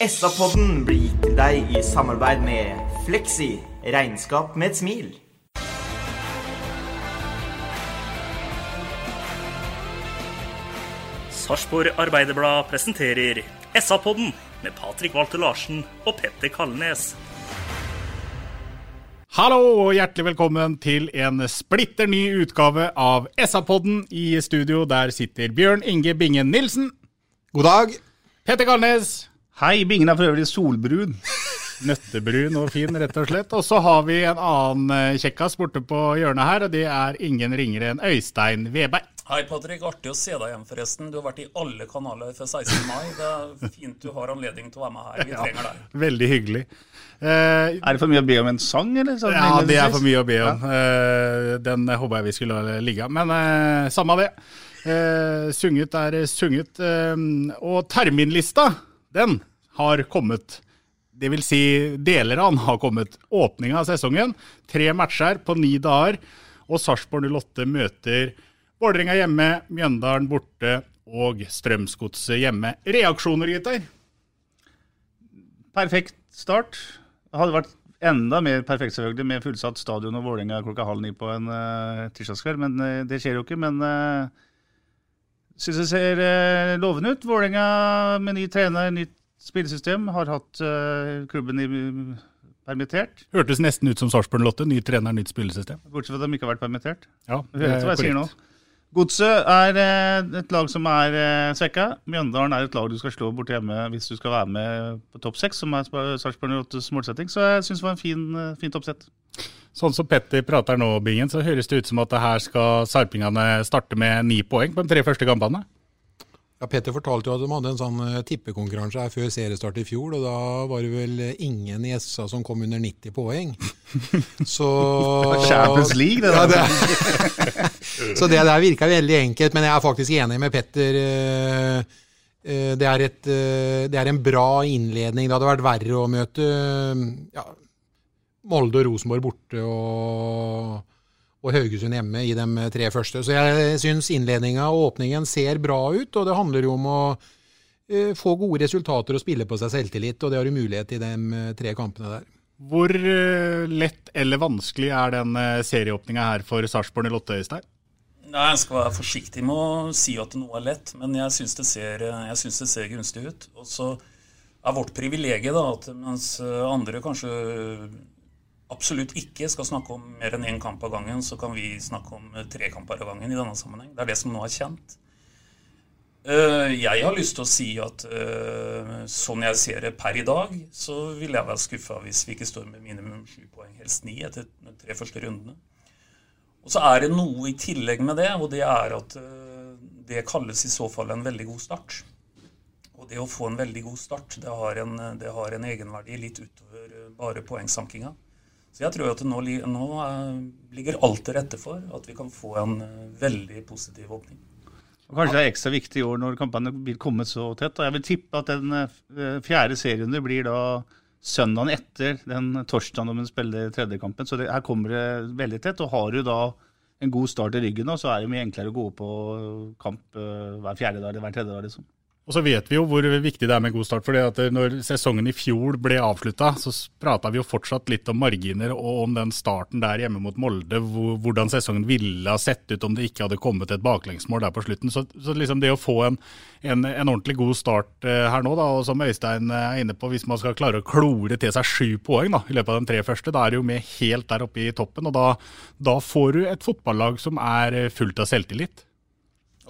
SA-podden blir gitt til deg i samarbeid med Fleksi. Regnskap med et smil. Sarpsborg Arbeiderblad presenterer SA-podden med Patrik Walter Larsen og Petter Kalnes. Hallo og hjertelig velkommen til en splitter ny utgave av SA-podden. I studio der sitter Bjørn Inge Bingen Nilsen. God dag. Petter Kalnes. Hei, Bingen er for øvrig solbrun. Nøttebrun og fin, rett og slett. Og så har vi en annen eh, kjekkas borte på hjørnet her, og det er ingen ringere enn Øystein Veberg. Hei, Patrick. Artig å se deg igjen, forresten. Du har vært i alle kanaler før 16. mai. Det er fint du har anledning til å være med her. Vi trenger deg. Veldig hyggelig. Eh, Er det for mye å be om en sang, eller? Sånn ja, det er for mye å be om. Eh, den håper jeg vi skulle la ligge. Men eh, samme av det. Eh, sunget er sunget. Eh, og terminlista, den har kommet. Det vil si, deler av den har kommet. Åpninga av sesongen. Tre matcher på ni dager. Og Sarpsborg 08 møter Vålerenga hjemme, Mjøndalen borte og Strømsgodset hjemme. Reaksjoner, gutter? Perfekt start. Hadde vært enda mer perfekt selvfølgelig med fullsatt stadion og Vålerenga klokka halv ni på en uh, tirsdagskveld, men uh, det skjer jo ikke. Men uh, syns det ser uh, lovende ut. Vålerenga med ny trener, nytt spillesystem, har hatt uh, klubben i permittert. Hørtes nesten ut som Sarpsborg 08. Ny trener, nytt spillesystem. Bortsett fra at de ikke har vært permittert. Ja, det hører hva jeg sier nå. korrekt. Godset er eh, et lag som er eh, svekka. Mjøndalen er et lag du skal slå borte hjemme hvis du skal være med på topp seks, som er Sarpsborg 08s målsetting. Så jeg syns det var en fin, fint oppsett. Sånn som Petter prater nå, Bingen, så høres det ut som at her skal sarpingene starte med ni poeng på de tre første kampene. Ja, Petter fortalte jo at de hadde en sånn eh, tippekonkurranse her før seriestart i fjor, og da var det vel ingen i SA som kom under 90 poeng. Så Champions League, det ja, det. Så det der virka veldig enkelt, men jeg er faktisk enig med Petter. eh, eh, Det er, et, det er en bra innledning. Det hadde vært verre å møte ja, Molde og Rosenborg borte og, og Haugesund hjemme i de tre første. Så jeg syns innledninga og åpningen ser bra ut, og det handler jo om å eh, få gode resultater og spille på seg selvtillit, og det har du mulighet i de eh, tre kampene der. Hvor eh, lett eller vanskelig er den serieåpninga her for Sarpsborg 08, Øystein? Nei, Jeg skal være forsiktig med å si at noe er lett, men jeg syns det, synes det ser gunstig ut. Og så er vårt privilegium at mens eh, andre kanskje absolutt ikke skal snakke om mer enn én kamp av gangen, så kan vi snakke om eh, tre kamper av gangen i denne sammenheng. Det er det som nå er kjent. Eh, Jeg har lyst til å si at eh, sånn jeg ser det per i dag, så vil jeg være skuffa hvis vi ikke står med minimum sju poeng, helst ni, etter de tre første rundene. Og så er det noe i tillegg med det, og det er at det kalles i så fall en veldig god start. Og det å få en veldig god start, det har en, det har en egenverdi litt utover bare poengsankinga. Så jeg tror at nå, nå eh, ligger alt til rette for at vi kan få en eh, veldig positiv åpning. Og Kanskje det er ekstra viktig i år når kampene blir kommet så tett. Og jeg vil tippe at den eh, fjerde serien blir da søndagen etter den torsdagen når man spiller tredje kampen. Så det, her kommer det veldig tett. Og har du da en god start i ryggen, nå, så er det mye enklere å gå på kamp hver fjerde dag eller hver tredje dag. liksom. Og så vet vi jo hvor viktig det er med god start. fordi at når sesongen i fjor ble avslutta, så prata vi jo fortsatt litt om marginer og om den starten der hjemme mot Molde. Hvordan sesongen ville ha sett ut om det ikke hadde kommet et baklengsmål der på slutten. Så, så liksom det å få en, en, en, ordentlig god start eh, her nå, da, og som Øystein er inne på, hvis man skal klare å klore til seg sju poeng da, i løpet av de tre første, da er du jo med helt der oppe i toppen. Og da, da får du et fotballag som er fullt av selvtillit.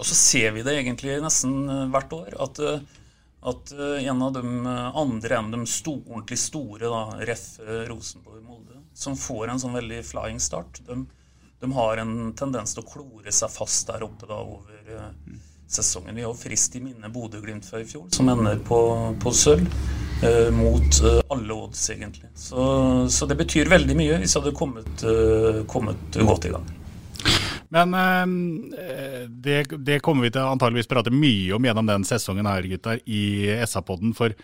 Og så ser vi det egentlig nesten eh, hvert år. At, eh, at eh, en av de andre enn de store, ordentlig store, da, ref. Rosenborg Molde, som får en sånn veldig flying start, de, de, har en tendens til å klore seg fast der oppe da over uh, sesongen. Vi har frist i minne Bodø-Glimt fra i fjor, som ender på, på sølv. Uh, mot uh, alle odds, egentlig. Så, så, det betyr veldig mye hvis det hadde kommet, kommet godt i gang. Men eh, det, det, kommer vi til antageligvis prate mye om gjennom den sesongen her, gutter, i SA-podden. For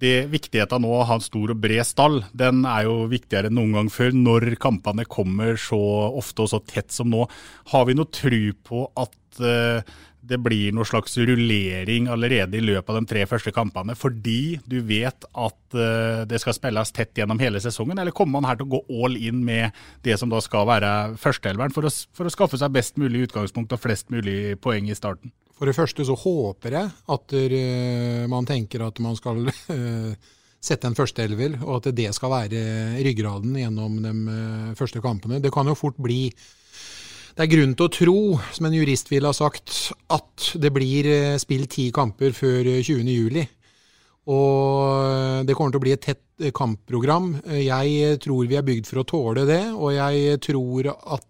det viktigheten nå å ha en stor og bred stall, den er jo viktigere enn noen gang før. Når kampene kommer så ofte og så tett som nå. Har vi noe tru på at uh, det blir noe slags rullering allerede i løpet av de tre første kampene, fordi du vet at uh, det skal spilles tett gjennom hele sesongen? Eller kommer man her til å gå all in med det som da skal være førsteelveren, for, for, å skaffe seg best mulig utgangspunkt og flest mulig poeng i starten? For det første så håper jeg at uh, man tenker at man skal uh, sette en førsteelver, og at det skal være ryggraden gjennom de første kampene. Det kan jo fort bli det er grunn til å tro, som en jurist ville ha sagt, at det blir eh, spilt ti kamper før 20.07. Eh, og eh, det kommer til å bli et tett kampprogram. Jeg tror vi er bygd for å tåle det, og jeg tror at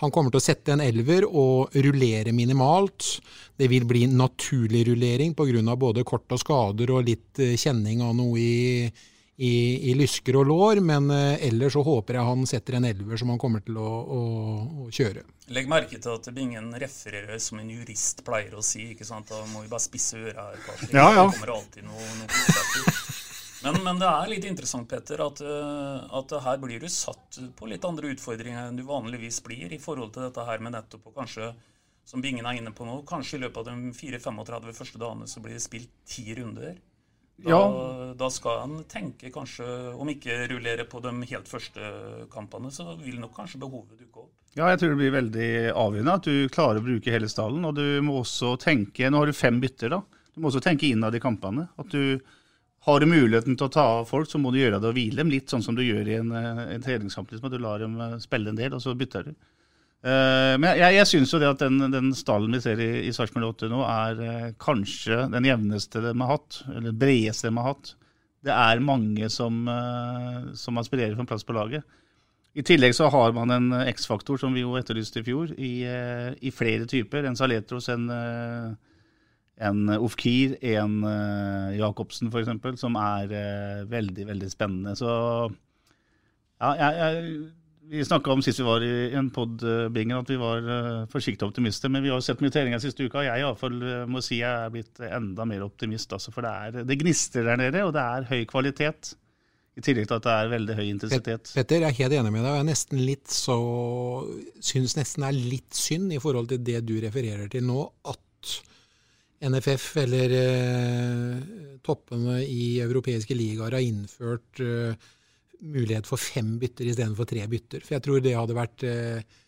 han kommer til å sette en elver og rullere minimalt. Det vil bli naturlig rullering pga. både kort og skader og litt kjenning av noe i i, i, lysker og lår, men eh, ellers så håper jeg han setter en elver som han kommer til å, å, å kjøre. Legg merke til at Bingen refererer som en jurist pleier å si. ikke sant? Da må vi bare spisse øra her. Patrick. Ja, ja. Det kommer alltid noe, noe men, men, det er litt interessant, Petter, at, eh, at, her blir du satt på litt andre utfordringer enn du vanligvis blir i forhold til dette her med nettopp og kanskje som Bingen er inne på nå, kanskje i løpet av de 4-35 første dagene så blir det spilt ti runder. Da, ja. da, skal han tenke kanskje, om ikke rullere på de helt første kampene, så vil nok kanskje behovet dukke opp. Ja, jeg tror det blir veldig avgjørende at du klarer å bruke hele stallen. Og du må også tenke Nå har du fem bytter, da. Du må også tenke innad i kampene. At du har du muligheten til å ta av folk, så må du gjøre det og hvile dem litt, sånn som du gjør i en, en treningskamp. Liksom, at du lar dem eh, spille en del, og så bytter du. Uh, men jeg, jeg syns jo det at den, den stallen vi ser i, i Sarpsborg 8 nå, er uh, kanskje den jevneste de har hatt, eller bredeste de har hatt. Det er mange som, uh, som aspirerer for en plass på laget. I tillegg så har man en X-faktor som vi jo etterlyste i fjor, i, i flere typer. En Saletros, en, en Ofkir, en Jacobsen f.eks., som er veldig, veldig spennende. Så ja, jeg, jeg vi snakka om sist vi var i en pod, Bingen, at vi var uh, forsiktige optimister. Men vi har sett mye treninger siste uka. Jeg i hvert fall, uh, må si jeg er blitt enda mer optimist. Altså, for det, er, det gnister der nede, og det er høy kvalitet. I tillegg til at det er veldig høy intensitet. Petter, jeg er helt enig med deg. og Jeg nesten litt så, syns nesten det er litt synd i forhold til det du refererer til nå, at NFF eller eh, toppene i europeiske ligaer har innført eh, mulighet for fem bytter istedenfor tre bytter. For jeg tror det hadde vært eh,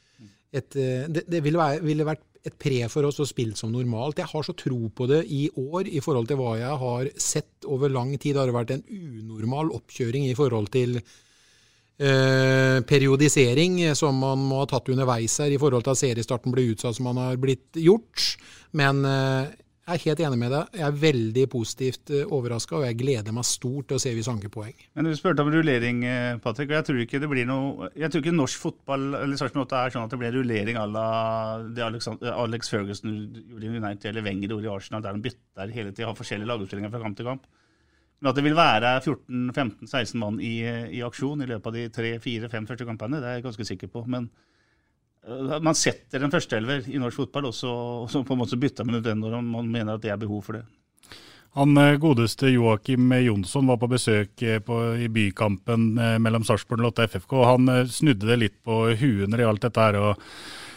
et eh, Det, det ville, være, ville, vært et pre for oss å spille som normalt. Jeg har så tro på det i år i forhold til hva jeg har sett over lang tid. Det har vært en unormal oppkjøring i forhold til eh, periodisering som man må ha tatt underveis her, i forhold til at seriestarten ble utsatt som man har blitt gjort. Men eh, jeg er helt enig med deg. Jeg er veldig positivt eh, overraska, og jeg gleder meg stort til å se hvis han poeng. Men Du spurte om rullering, eh, Patrick. og Jeg tror ikke det blir noe Jeg tror ikke norsk fotball eller Sarpsborg 8 er sånn at det blir rullering à la det Alex, Ferguson gjorde i United eller Wenger gjorde i Arsenal, der de bytter hele tida, har forskjellige lagoppstillinger fra kamp til kamp. Men at det vil være 14-15-16 mann i, i, aksjon i løpet av de tre-fire-fem første kampene, det er jeg ganske sikker på. Men Eh, man setter en førsteelver i norsk fotball, og så, og på en måte bytter man ut den når man mener at det er behov for det. Han eh, godeste Joakim Jonsson var på besøk eh, på, i bykampen mellom Sarpsborg og Lotte FFK. Han snudde det litt på huet når det gjaldt dette her. og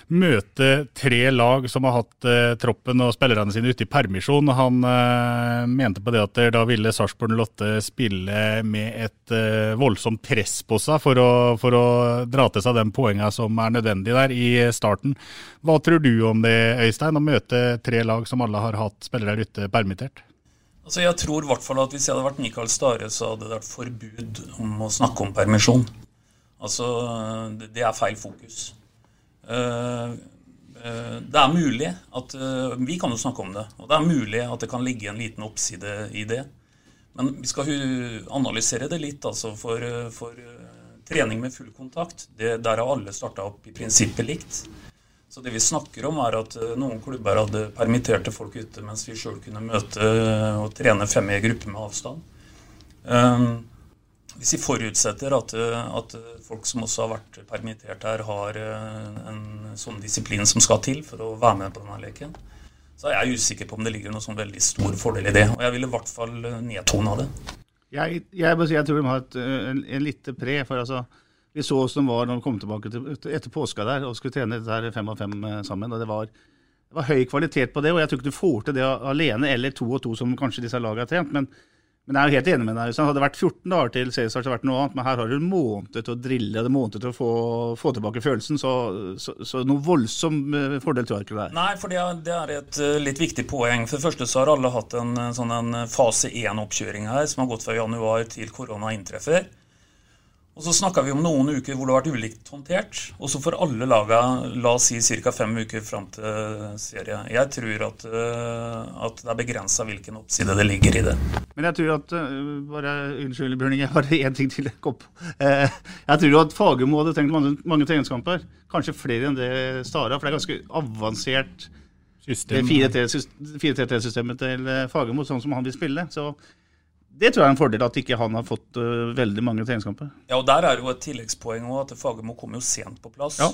møte tre lag som har hatt eh, troppen og spillerne sine ute i permisjon. Han eh, mente på det at da ville Sarpsborg Lotte spille med et eh, voldsomt press på seg for å, for å dra til seg den poengene som er nødvendig der i starten. Hva tror du om det, Øystein, å møte tre lag som alle har hatt spillere ute permittert? Altså jeg tror i hvert fall at Hvis jeg hadde vært Mikael Stare, så hadde det vært forbud om å snakke om permisjon. Altså, Det er feil fokus. Eh, eh, det er mulig at eh, Vi kan jo snakke om det. Og det er mulig at det kan ligge en liten oppside i det. Men vi skal analysere det litt. altså For, for trening med full kontakt, det, der har alle starta opp i prinsippet likt. Så det vi snakker om, er at noen klubber hadde permitterte folk ute, mens vi sjøl kunne møte og trene fem i gruppe med avstand. Hvis vi forutsetter at, at, folk som også har vært permittert her, har eh, en sånn disiplin som skal til for å være med på denne leken, så er jeg usikker på om det ligger noen sånn veldig stor fordel i det. Og jeg ville i hvert fall nedtona det. Jeg, jeg, jeg, tror de har et, en, en lite pre. for altså, Vi så hvordan det var når de kom tilbake til, etter påska der og skulle trene dette her fem og fem eh, sammen. og det var, det var høy kvalitet på det, og jeg tror ikke du får til det alene eller to og to, som kanskje disse lagene har trent. men men jeg er jo helt enig med deg. Hvis det hadde vært 14 dager til seriestart, hadde det vært noe annet. Men her har du en måned til å drille, en måned til å få, få tilbake følelsen. Så, så, så, noen voldsom eh, fordel tror jeg ikke det er. Nei, for det er, det er et uh, litt viktig poeng. For det første så har alle hatt en, sånn en fase 1-oppkjøring her, som har gått fra januar til korona inntreffer. Og Så snakka vi om noen uker hvor det har vært ulikt håndtert. Og så får alle laga la oss si ca. fem uker fram til serie. Jeg tror at, uh, at det er begrensa hvilken oppside det ligger i det. Men jeg tror at uh, bare, Unnskyld, Bjørning, jeg har én ting til. Kopp. Uh, jeg tror at Fagermo hadde tenkt mange, mange treningskamper. Kanskje flere enn det Stara. For det er ganske avansert System. 4-3-systemet til Fagermo, sånn som han vil spille. Så det tror jeg er en fordel at ikke han har fått uh, veldig mange treningskamper. Ja, og Der er jo et tilleggspoeng også, at Fagermo kommer jo sent på plass. Ja.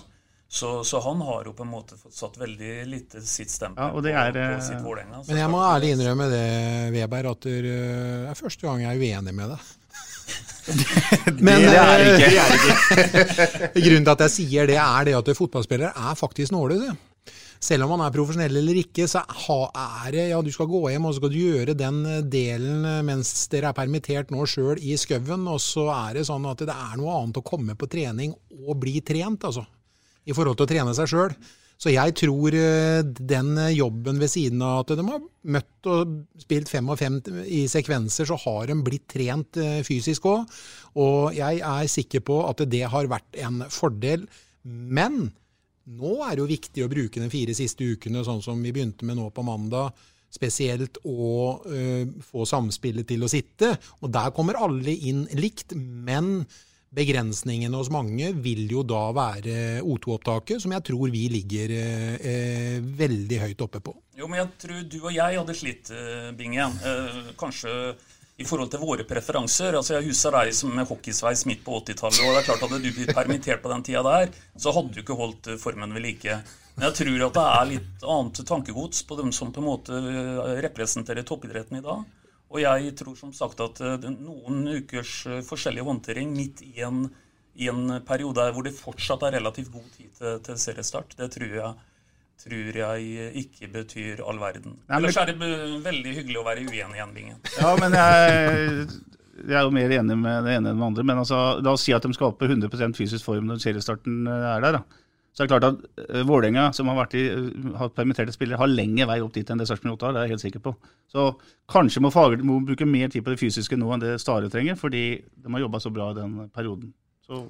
Så, så, han har jo på en måte fått satt veldig lite sitt stempel ja, på, er, på, sitt eh, Vålerenga. Men jeg må ærlig innrømme det, Weber, at det er første gang jeg er uenig med deg. Men, det er ikke. grunnen til at jeg sier det, er det at fotballspillere er faktisk nåløse selv om man er profesjonell eller ikke, så er det ja, du skal gå hjem og så skal du gjøre den eh, delen eh, mens dere er permittert nå sjøl i skauen. Og så er det sånn at det er noe annet å komme på trening og bli trent, altså. I forhold til å trene seg sjøl. Så jeg tror eh, den jobben ved siden av at de har møtt og spilt fem og fem i sekvenser, så har de blitt trent fysisk òg. Og jeg er sikker på at det har vært en fordel. Men nå er det jo viktig å bruke de fire siste ukene, sånn som vi begynte med nå på mandag, spesielt å uh, få samspillet til å sitte. Og der kommer alle inn likt, men begrensningene hos mange vil jo da være O2-opptaket, som jeg tror vi ligger uh, veldig høyt oppe på. Jo, men jeg tror du og jeg hadde slitt, uh, Bingen. kanskje i forhold til våre preferanser. Altså Jeg husker deg som med hockeysveis midt på 80-tallet. og det er klart Hadde du blitt permittert på den tida der, så hadde du ikke holdt eh, formen ved like. Men jeg tror at det er litt annet tankegods på dem som på en måte eh, representerer toppidretten i dag. Og jeg tror som sagt at eh, noen ukers forskjellig håndtering midt i en, i en periode hvor det fortsatt er relativt god tid til, til seriestart, det tror jeg tror jeg ikke betyr all verden. Nei, Ellers er det veldig hyggelig å være uenig igjen, Bingen. Ja, men jeg, jeg, er jo mer enig med det ene enn det andre. Men altså, la oss si at de skal opp på 100% fysisk form når seriestarten eh, er der. da. Så det er klart at uh, Vålerenga, som har, vært i, uh, har permitterte spillere, har lenge vei opp dit enn det Sarpsborg 8 har. Det er jeg helt sikker på. Så kanskje må Fagermo bruke mer tid på det fysiske nå enn det Stare trenger, fordi de har jobba så bra i den perioden. Så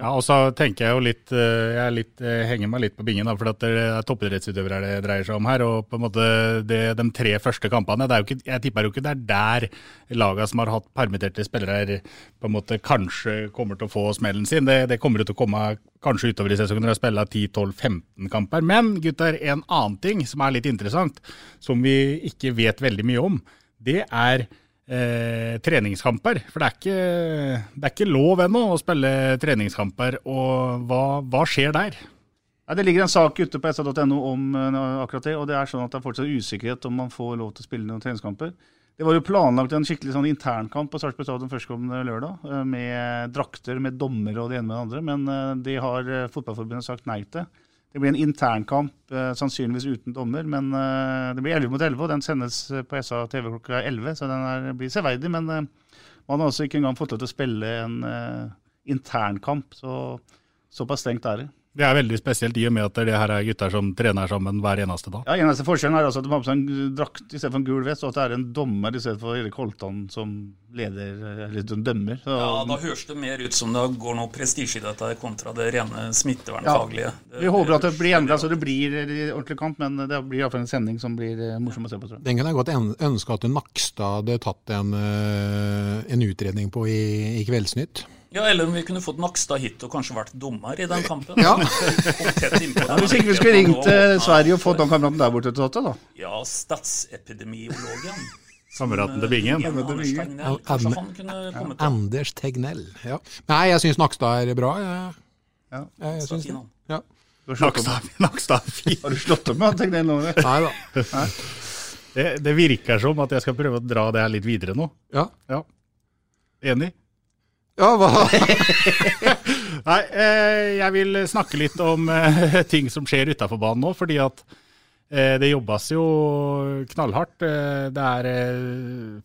ja, og så tenker Jeg jo litt, eh, jeg litt, jeg henger meg litt på bingen, da, for det er toppidrettsutøvere det dreier seg om her. og på en måte det, De tre første kampene det er jo ikke, Jeg tipper jo ikke det er der lagene som har hatt permitterte spillere, på en måte kanskje kommer til å få smellen sin. Det, det kommer til å komme kanskje utover i sesongen når de har spilt 10-12-15 kamper. Men gutter, en annen ting som er litt interessant, som vi ikke vet veldig mye om, det er eh, treningskamper. For det er, ikke, det er ikke lov ennå å spille treningskamper. Og hva, hva skjer der? Ja, det ligger en sak ute på sa.no om uh, akkurat det. og Det er sånn at det er fortsatt usikkerhet om man får lov til å spille noen treningskamper. Det var jo planlagt en skikkelig sånn internkamp på Sarpsborg stadion førstkommende lørdag. Med drakter, med dommer og det ene med det andre. Men uh, det har Fotballforbundet sagt nei til. Det blir en internkamp, eh, sannsynligvis uten dommer. Men eh, det blir 11 mot 11, og den sendes på SA TV klokka 11, så den er, blir severdig. Men eh, man har altså ikke engang fått lov til å spille en eh, internkamp, så såpass strengt er det. Det er veldig spesielt i og med at det her er gutter som trener sammen hver eneste dag. Ja, Eneste forskjellen er altså at de har på seg en drakt istedenfor en gul vest, og at det er en dommer istedenfor Erik Holtan som leder, eller som dømmer. Så, Ja, Da høres det mer ut som det går noe prestisje i dette kontra det rene smittevernfaglige. Ja, vi håper at det blir endra så det blir ordentlig kamp, men det blir iallfall en sending som blir eh, morsom å se på. tror jeg. Den kan jeg godt ønske at Nakstad hadde tatt en, eh, en utredning på i, i Kveldsnytt. Ja, Eller om vi kunne fått Nakstad hit og kanskje vært dommer i den kampen. Ja. Ja, hvis ikke vi skulle ringt eh, Sverige og fått den kameraten der borte til Totte, da. Ja, statsepidemiologen. Kameraten til Bingen. Anders Tegnell. Kanskje han kunne kommet til. Anders Tegnell. Ja. Nei, jeg syns Nakstad er bra. Ja. jeg, syns det. Ja. Nakstad, Nakstad er fin. Har du slått opp med han Tegnell nå? Nei da. Det, det virker som at jeg skal prøve å dra det her litt videre nå. Ja. Enig? Ja, hva? Nei, eh, jeg vil snakke litt om eh, ting som skjer utafor banen nå, fordi at eh, det jobbes jo knallhardt. Det er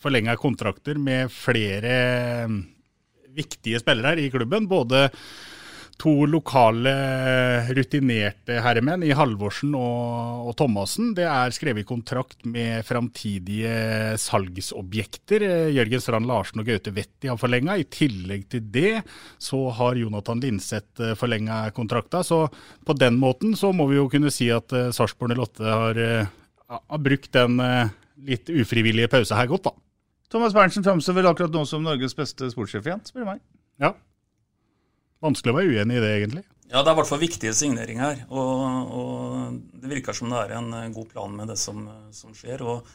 forlenga kontrakter med flere viktige spillere her i klubben. Både to lokale rutinerte herremenn i Halvorsen og, og Thomassen. Det er skrevet kontrakt med framtidige salgsobjekter. Eh, Jørgen Strand Larsen og Gaute Wetti har forlenga. I tillegg til det så har Jonathan Linseth forlenga kontrakta. Så på den måten så må vi jo kunne si at eh, Sarpsborg 08 har, eh, har brukt den eh, litt ufrivillige pausa her godt, da. Thomas Berntsen framstår vel akkurat nå som Norges beste sportssjef igjen, spør du meg. Ja. Vanskelig å være uenig i det, egentlig. Ja, det er i hvert fall viktige signeringer her. Og, og det virker som det er en eh, god plan med det som, som skjer. Og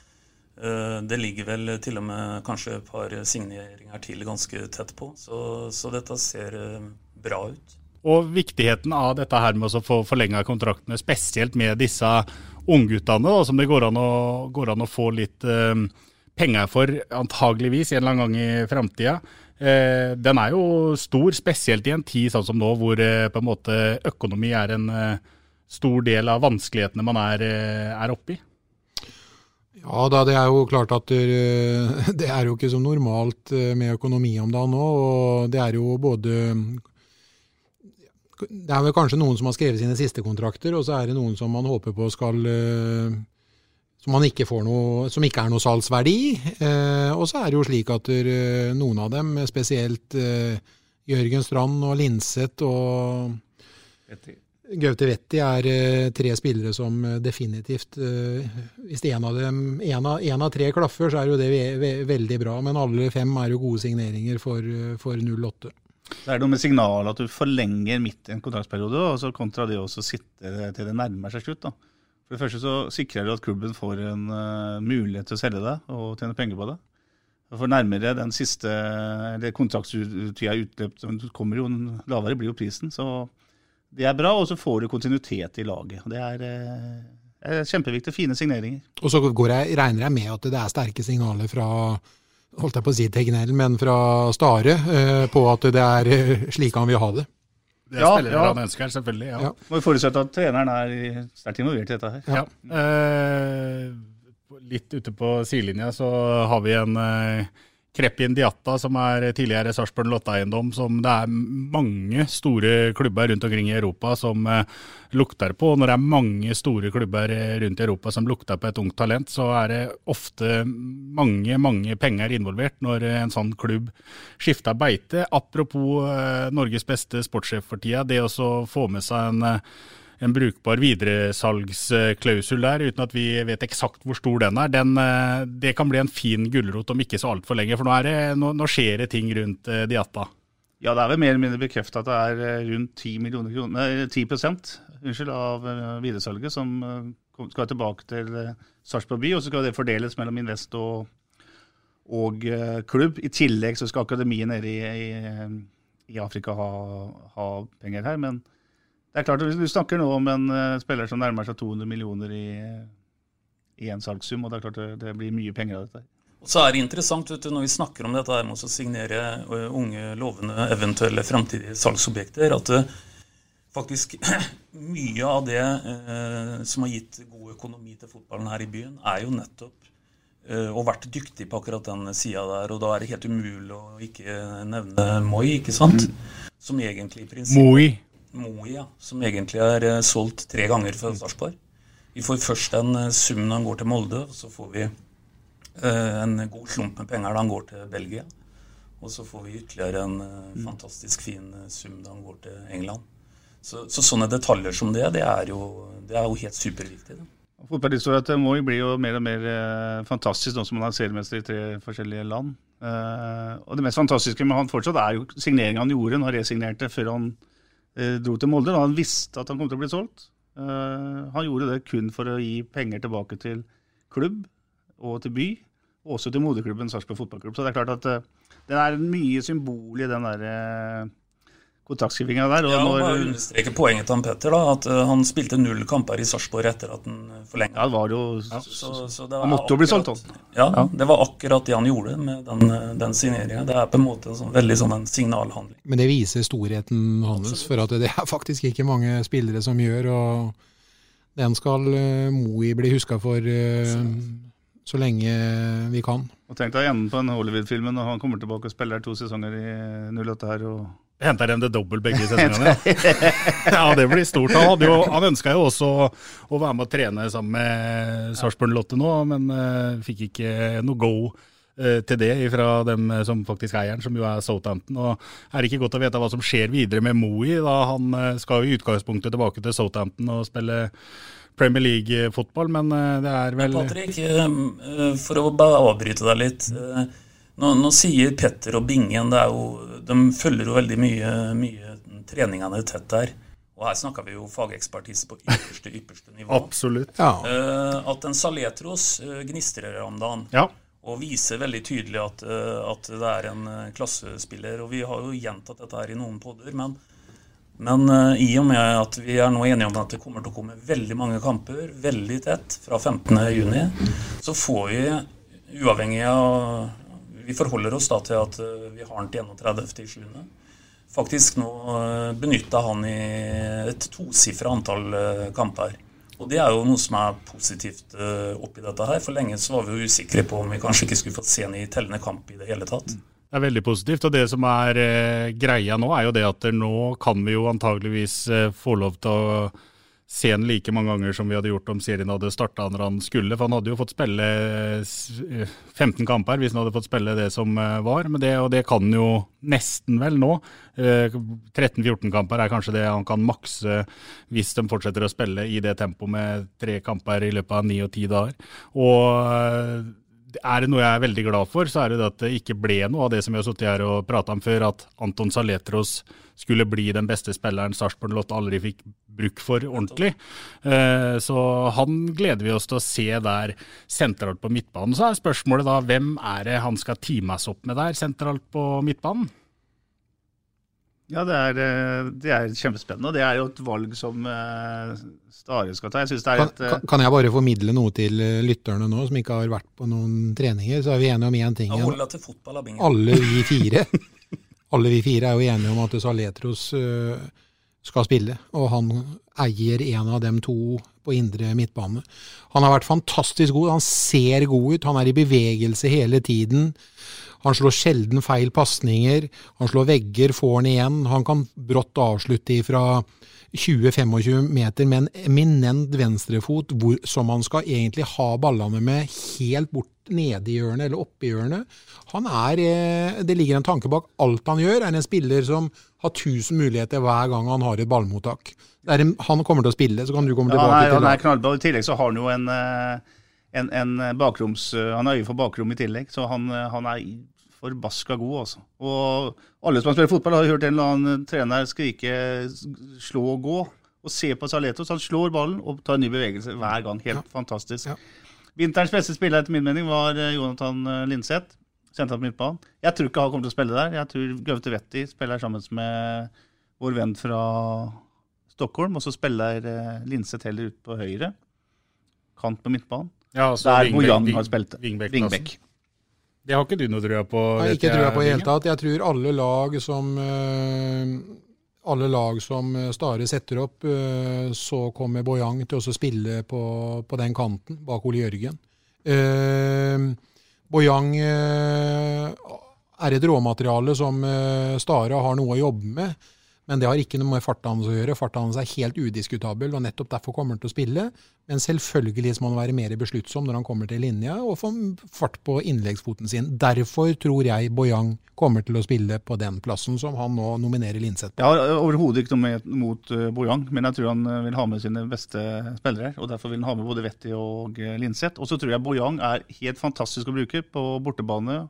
uh, det ligger vel til og med kanskje et par signeringer til ganske tett på. Så, så dette ser eh, bra ut. Og viktigheten av dette her med å få forlenga kontraktene, spesielt med disse ungguttene, som det går an å, går an å få litt uh, penger for, antageligvis en eller annen gang i framtida. Eh, den er jo stor, spesielt i en tid sånn som nå, hvor eh, på en måte økonomi er en eh, stor del av vanskelighetene man er, eh, er oppi. Ja da, det er jo klart at det, det er jo ikke som normalt eh, med økonomi om dagen nå. Og det er jo både Det er vel kanskje noen som har skrevet sine siste kontrakter, og så er det noen som man håper på skal eh, som, man ikke får noe, som ikke er noe salgsverdi. Eh, og så er det jo slik at der, noen av dem, spesielt eh, Jørgen Strand og Linseth og Gaute Wetti er eh, tre spillere som eh, definitivt eh, Hvis en av dem, en av, en av tre klaffer, så er jo det ve ve veldig bra. Men alle fem er jo gode signeringer for, eh, for 08. Det er noe med signalet at du forlenger midt i en kontraktsperiode, og så kontra det også å sitte til det nærmer seg slutt. da. For det første så sikrer det at klubben får en uh, mulighet til å selge det og tjene penger på det. For nærmere den siste eller kontraktstida utløpt, kommer jo lavere blir jo prisen. Så det er bra, og så får du kontinuitet i laget. Det er, er kjempeviktig. Fine signeringer. Og så jeg, regner jeg med at det er sterke signaler fra holdt jeg på å si Tegnell, men fra Stare eh, på at det er slik han vil ha det. Det er Ja, spillere ja. han ønsker, selvfølgelig. ja. Ja. Må vi forutsette at treneren er i- sterkt involvert i dette her. Ja. Eh, litt ute på sidelinja så har vi en eh, Krepin Diatta, som er tidligere Sarpsborg Lotte-eiendom, som det er mange store klubber rundt omkring i Europa som eh, lukter på. Og når det er mange store klubber eh, rundt i Europa som lukter på et ungt talent, så er det ofte mange, mange penger involvert når eh, en sånn klubb skifter beite. Apropos Norges beste sportssjef for tida, det å få med seg en en brukbar videresalgsklausul der, uten at vi vet eksakt hvor stor den er. Den, eh, det kan bli en fin gulrot om ikke så altfor lenge, for nå, det, nå, nå skjer det ting rundt eh, Diatta. Ja, det er vel mer eller mindre bekrefta at det er eh, rundt 10 millioner kroner, 10 unnskyld, av videresalget som skal tilbake til Sarpsborg by, og så skal det fordeles mellom Invest og, og klubb. I tillegg så skal akademiet nede i, i, i Afrika ha, ha penger her. Men det er klart, du snakker nå om en eh, spiller som nærmer seg 200 millioner i, i en salgssum, og det er klart det, det blir mye penger av dette. Og så er det interessant vet du, når vi snakker om dette her med å signere ø, unge, lovende, eventuelle fremtidige salgsobjekter, at ø, faktisk mye av det eh, som har gitt god økonomi til fotballen her i byen, er jo nettopp eh, og vært dyktig på akkurat den sida der. Og da er det helt umulig å ikke nevne Moi, ikke sant? Som egentlig i prinsippet Moi. Moi, ja. Som egentlig er eh, solgt tre ganger for Sarpsborg. Vi får først en eh, sum når han går til Molde, og så får vi eh, en god slump med penger da han går til Belgia. Og så får vi ytterligere en eh, fantastisk fin sum da han går til England. Så, så sånne detaljer som det, det er jo, det er jo helt superviktig. Da. Fotballhistoria til Moi blir jo mer og mer fantastisk nå som han er seriemester i tre forskjellige land. Og det mest fantastiske med han fortsatt er jo signeringa han gjorde. Han resignerte før han dro til Molde. Da han visste at han kom til å bli solgt. Eh, han gjorde det kun for å gi penger tilbake til klubb og til by, og også til moderklubben Sarpsborg fotballklubb. Så det er klart at eh, det er mye symbol i den derre kontraktskrivinga der. Og Ja, når, bare understreke poenget til han Petter, da, at uh, han spilte null kamper i Sarpsborg etter at han forlenga. Ja, det var jo så, så det Han måtte måtte jo bli solgt, akkurat- han. Ja, Ja. det var akkurat det han gjorde med den, eh, den signeringa. Det er på en måte en sånn, veldig sånn en signalhandling. Men det viser storheten hans, for at det er faktisk ikke mange spillere som gjør. og Den skal uh, Moi bli huska for uh, så lenge vi kan. Og tenk deg enden på den Hollywood-filmen og han kommer tilbake og spiller to sesonger i 08 her. og Henter dem det dobbelt begge sesongene. ja, det blir stort. Han, jo, han ønska jo også å være med å trene sammen med Sarpsborg Lotte nå, men uh, fikk ikke noe go eh, til det fra dem som faktisk eier den, som jo er Southampton. Og er det ikke godt å vite hva som skjer videre med Moey, han eh, skal jo i utgangspunktet tilbake til Southampton og spille Premier League-fotball, men det er vel Patrick, for å bare avbryte deg litt. Nå, nå sier Petter og Bingen det er jo, De følger jo veldig mye, mye treningene tett der. Og her snakker vi jo fagekspertise på ypperste, ypperste nivå. Absolutt. Ja. Uh, at en Saletros uh, gnistrer om dagen. Ja. Og viser veldig tydelig at, uh, at det er en klassespiller. Og vi har jo gjentatt dette her i noen podder, men, men i og med at vi er nå enige om at det kommer til å komme veldig mange kamper veldig tett fra 15.6, så får vi, uavhengig av Vi forholder oss da til at eh, vi har den til 31.7. Faktisk nå eh, benytta han i et tosifra antall eh, kamper. Og det er jo noe som er positivt oppi dette her. For lenge så var vi jo usikre på om vi kanskje ikke skulle fått se ham i tellende kamp i det hele tatt. Det er veldig positivt. Og det som er greia nå, er jo det at nå kan vi jo antageligvis få lov til å se han like mange ganger som vi hadde gjort om serien hadde starta når han skulle. For han hadde jo fått spille eh, s- eh, 15 kamper hvis han hadde fått spille det som eh, var. Men det, og det kan han jo nesten vel nå. Eh, 13-14 kamper er kanskje det han kan makse hvis de fortsetter å spille i det tempoet med tre kamper i løpet av ni og ti dager. Og eh, er det noe jeg er veldig glad for, så er det at det ikke ble noe av det som vi har sittet her og prata om før, at Anton Saletros skulle bli den beste spilleren Sarpsborg Lotte aldri fikk bruk for ordentlig. Eh, Så han gleder vi oss til å se der sentralt på midtbanen. Så er spørsmålet da, hvem er det han skal teames opp med der sentralt på midtbanen? Ja, det er, eh, det er kjempespennende. og Det er jo et valg som eh, Stare skal ta. Jeg det er Kan, et eh, kan- jeg bare formidle noe til lytterne nå, som ikke har vært på noen treninger? Så er vi enige om én ting. Ja, til fotball. Alle vi fire alle vi fire er jo enige om at Saletros skal spille, og han eier en av dem to på indre midtbane. Han har vært fantastisk god, han ser god ut, han er i bevegelse hele tiden. Han slår sjelden feil pasninger, han slår vegger, får han igjen. Han kan brått avslutte fra 20-25 meter med en eminent venstrefot hvor, som han skal egentlig ha ballene med helt bort nede i hjørnet eller oppe i hjørnet. Han er, eh, det ligger en tanke bak alt han gjør. er en spiller som har tusen muligheter hver gang han har et ballmottak. Det en, han kommer til å spille, så kan du komme ja, tilbake nei, til han er det. knallbra. I tillegg så har han jo en, eh, en, en bakroms... eh, Han har øye for bakrom i tillegg, så han, han er forbaska god, altså. Og alle som har spilt fotball, har hørt en eller annen trener skrike 'slå og gå'. Og se på Saletos. Han slår ballen og tar en ny bevegelse hver gang. Helt fantastisk. Vinterens beste spiller etter min mening var eh, Jonathan eh, Linseth. Sentralt på midtbanen. Jeg tror ikke han kommer til å spille der. Jeg tror Gaute Vetti spiller sammen med vår venn fra Stockholm, og så spiller eh, Linseth heller ut på høyre. Kant på midtbanen. Ja, altså Der Wing- har spilt. Wingback-plassen. Det har ikke du noe trua på? Nei, ikke jeg på i det hele tatt. Jeg tror alle lag som øh, alle lag som Stare setter opp, så kommer Boyang til å spille på, på, den kanten, bak Ole Jørgen. Boyang er et råmateriale som Stare har noe å jobbe med. Men det har ikke noe med farta hans å gjøre. Farta hans er helt udiskutabel, og nettopp derfor kommer han til å spille. Men selvfølgelig må han være mer besluttsom når han kommer til linja, og få fart på innleggsfoten sin. Derfor tror jeg Boyang kommer til å spille på den plassen som han nå nominerer Linseth på. Jeg har overhodet ikke noe mot uh, Boyang, men jeg tror han uh, vil ha med sine beste spillere. og Derfor vil han ha med både Vetti og uh, Linseth. Og så tror jeg Boyang er helt fantastisk å bruke på bortebane,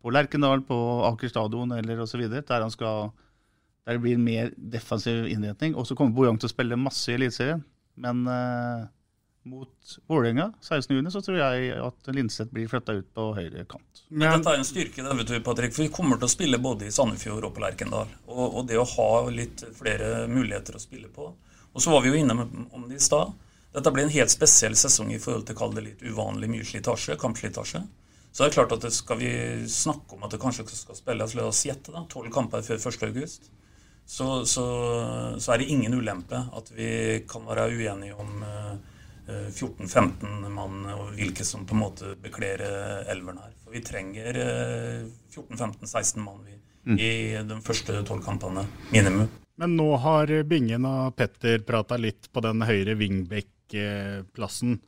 på Lerkendal, på Aker stadion eller osv., der han skal der det blir mer defensiv innretning. Og så kommer Bojang til å spille masse i Eliteserien. Men uh, mot Vålerenga 16.6 så tror jeg at Linseth blir flytta ut på høyre kant. Men Dette er en styrke, det, vet du, Patrick, for vi kommer til å spille både i Sandefjord og på Lerkendal. Og, og, det å ha litt flere muligheter å spille på. Og så var vi jo inne om det i stad. Dette blir en helt spesiell sesong i forhold til å kalle det litt uvanlig mye slitasje, kampslitasje. Så det er klart at det skal vi snakke om at det kanskje skal spilles, la oss gjette, tolv kamper før 1.8 så, så, så, er det ingen ulempe at vi kan være uenige om 14-15 eh, mann og hvilke som på en måte bekler elveren her. For vi trenger 14-15-16 mann vi, mm. i de første tolv kampene, minimum. Men nå har Bingen og Petter prata litt på den høyre wingback-plassen.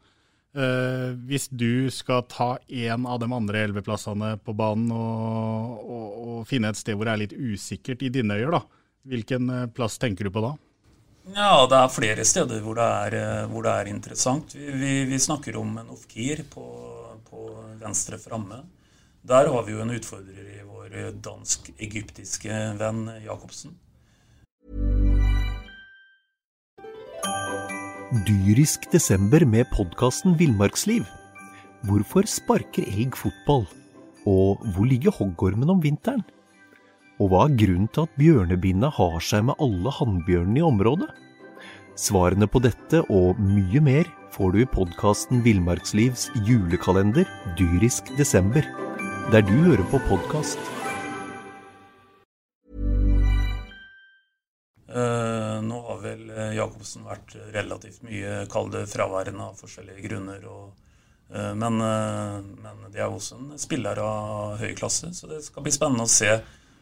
Uh, hvis du skal ta en av de andre elveplassene på banen og, og, og, finne et sted hvor det er litt usikkert i dine øyer, da, Hvilken eh, plass tenker du på da? Ja, Det er flere steder hvor det er, eh, hvor det er interessant. Vi, vi, vi, snakker om en Ofkir på, på venstre framme. Der har vi jo en utfordrer i vår dansk-egyptiske venn Jacobsen. Dyrisk desember med podkasten Villmarksliv. Hvorfor sparker elg fotball? Og hvor ligger hoggormen om vinteren? Og hva er grunnen til at bjørnebinna har seg med alle hannbjørnene i området? Svarene på dette og mye mer får du i podkasten Villmarkslivs julekalender dyrisk desember, der du hører på podkast. Uh, nå har vel eh, Jacobsen vært relativt mye kall fraværende av forskjellige grunner. Og, uh, men, men, det er også en spiller av høy klasse, så det skal bli spennende å se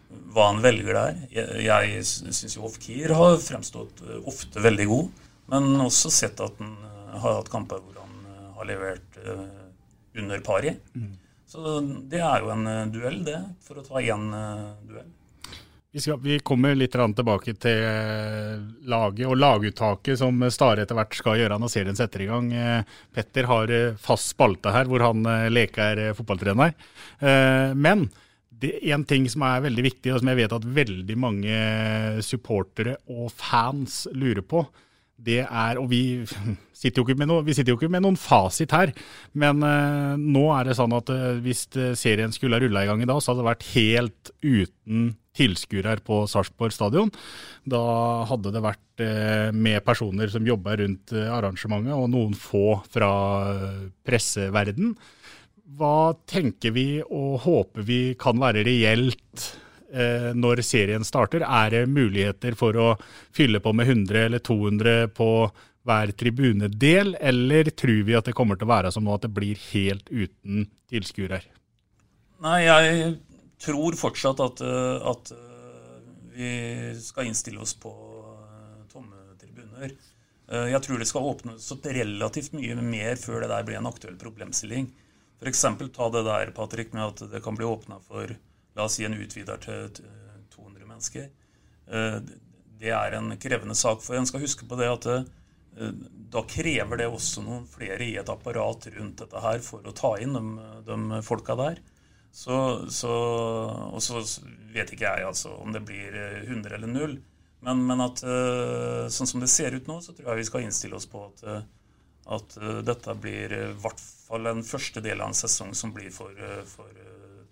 hva han velger der. Jeg, jeg syns jo Ofkir har fremstått eh, ofte veldig god, men også sett at han eh, har hatt kamper hvor han eh, har levert under pari. Mm. Så det er jo en duell, det, for å ta én duell. Vi, skal, vi, kommer litt tilbake til laget og laguttaket som Stare etter hvert skal gjøre når serien setter i gang. Petter har fast spalte her hvor han leker fotballtrener. Men en ting som er veldig viktig, og som jeg vet at veldig mange supportere og fans lurer på, det er Og vi sitter jo ikke med, jo ikke med noen fasit her, men uh, nå er det sånn at uh, hvis serien skulle ha rulla i gang i dag, så hadde det vært helt uten tilskuere på Sarpsborg stadion. Da hadde det vært uh, med personer som jobba rundt arrangementet, og noen få fra presseverden. Hva tenker vi og håper vi kan være reelt eh, når serien starter? Er det muligheter for å fylle på med 100 eller 200 på hver tribunedel, eller tror vi at det kommer til å være som nå, at det blir helt uten tilskuere? Nei, jeg tror fortsatt at, eh, at, eh, vi skal innstille oss på eh, tomme tribuner. Jeg tror det skal åpnes relativt mye mer før det der blir en aktuell problemstilling. F.eks. ta det der, Patrick, med at det kan bli åpna for la oss si en utvider til 200 mennesker. Eh, det er en krevende sak. For en skal huske på det at det, da krever det også noen flere i et apparat rundt dette her for å ta inn de, de folka der. Så, så, og så vet ikke jeg altså om det blir 100 eh, eller 0. Men, men at sånn som det ser ut nå, så tror jeg vi skal innstille oss på at, at dette blir i hvert fall en første del av en sesong som blir for, eh, for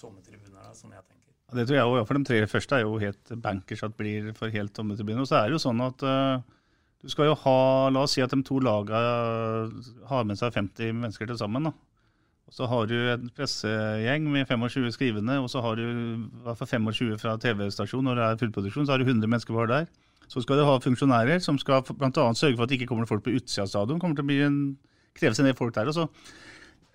tomme tribuner. som jeg tenker. Ja, det tror jeg òg. For de tre første er jo helt bankers at blir for helt tomme tribuner. Og så er det jo sånn at uh, du skal jo ha La oss si at de to lagene har med seg 50 mennesker til sammen. da. Og Så har du en pressegjeng med 25 skrivende, og så har du i hvert fall 25 fra TV-stasjon når det er fullproduksjon. Så har du 100 mennesker bare der. Så skal du ha funksjonærer som skal bl.a. sørge for at det ikke kommer folk på utsida av stadion. kommer til å bli en, kreves en del folk der. Så,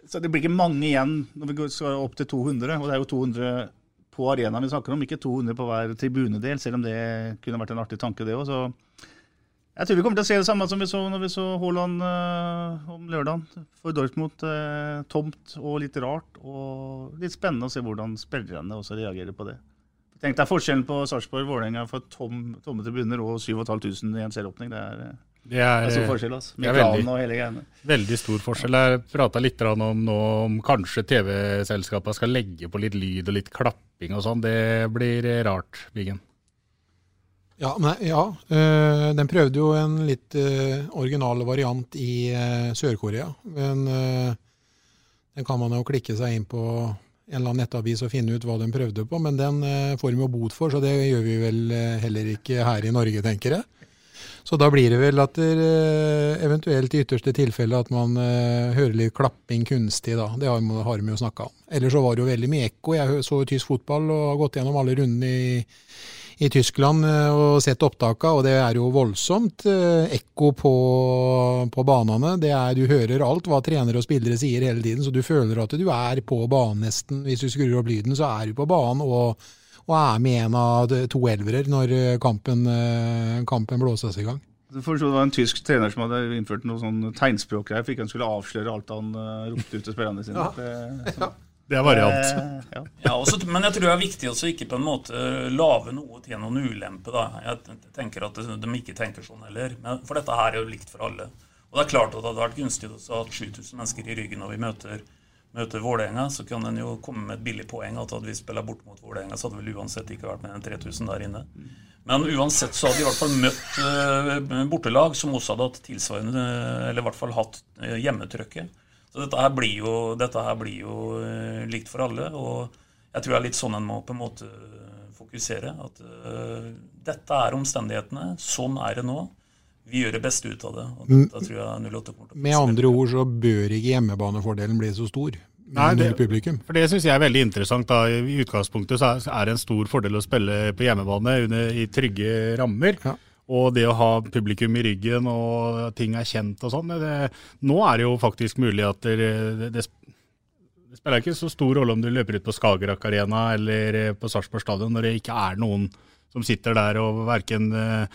så det blir ikke mange igjen når vi skal opp til 200. Og det er jo 200 på arenaen vi snakker om, ikke 200 på hver tribunedel, selv om det kunne vært en artig tanke, det òg. Jeg tror vi kommer til å se det samme som vi så når vi så Haaland øh, om lørdagen. For Dortmund øh, tomt og litt rart. Og litt spennende å se hvordan spillerne også reagerer på det. Tenk deg forskjellen på Sarpsborg Vålerenga for tom, tomme tribuner og 7500 i en serieåpning. Det er, det er, det er stor forskjell. Altså. Med veldig, og hele greiene. Veldig stor forskjell. Jeg prata litt om nå om kanskje TV-selskapene skal legge på litt lyd og litt klapping og sånn. Det blir rart, Biggen. Ja, nei, ja. Uh, den prøvde jo en litt uh, original variant i uh, Sør-Korea. Men den kan man jo klikke seg inn på en eller annen nettavis og finne ut hva de prøvde på, men den eh, får de jo bot for, så det gjør vi vel eh, heller ikke her i Norge, tenker jeg. Så da blir det vel at det eh, eventuelt i ytterste tilfelle at man hører litt klapping kunstig, da. Det har, vi jo snakka om. Ellers så var det jo veldig mye ekko. Jeg så tysk fotball og har gått gjennom alle rundene i i Tyskland eh, og sett opptakene, og det er jo voldsomt eh, ekko på, på banene. Det er, du hører alt hva trenere og spillere sier hele tiden, så du føler at du er på banen nesten. Hvis du skrur opp lyden, så er du på banen og, og er med en av to elvere når eh, kampen, kampen blåses i gang. Det var en tysk trener som hadde innført noe sånn tegnspråk her, for ikke han skulle avsløre alt han ropte ut til spillerne sine. Ja. Det. Det er variant. Eh, ja. ja også, men jeg tror det er viktig å ikke på en måte lage noe til noen ulempe. Da. Jeg tenker at de ikke tenker sånn heller. Men, for dette her er jo likt for alle. Og det er klart at det hadde vært gunstig å ha 7000 mennesker i ryggen når vi møter, møter Vålerenga. Så kan en jo komme med et billig poeng at hadde vi spiller bort mot Vålerenga, så hadde det vel uansett ikke vært mer enn 3000 der inne. Men uansett så hadde vi i hvert fall møtt uh, bortelag som også hadde hatt tilsvarende, eller i hvert fall hatt hjemmetrykket. Så dette her blir jo, her blir jo uh, likt for alle. Og jeg tror det er litt sånn en må på en måte fokusere. At uh, dette er omstendighetene. Sånn er det nå. Vi gjør det beste ut av det. og dette tror jeg 08 kommer til å Med andre ord så bør ikke hjemmebanefordelen bli så stor. Nei, det, for det syns jeg er veldig interessant. da. I utgangspunktet så er det en stor fordel å spille på hjemmebane under, i trygge rammer. Ja. Og det å ha publikum i ryggen og ting er kjent og sånn. Nå er det jo faktisk mulig at det, det, det, spiller ikke så stor rolle om du løper ut på Skagerrak Arena eller på Sarpsborg stadion når det ikke er noen som sitter der og verken uh,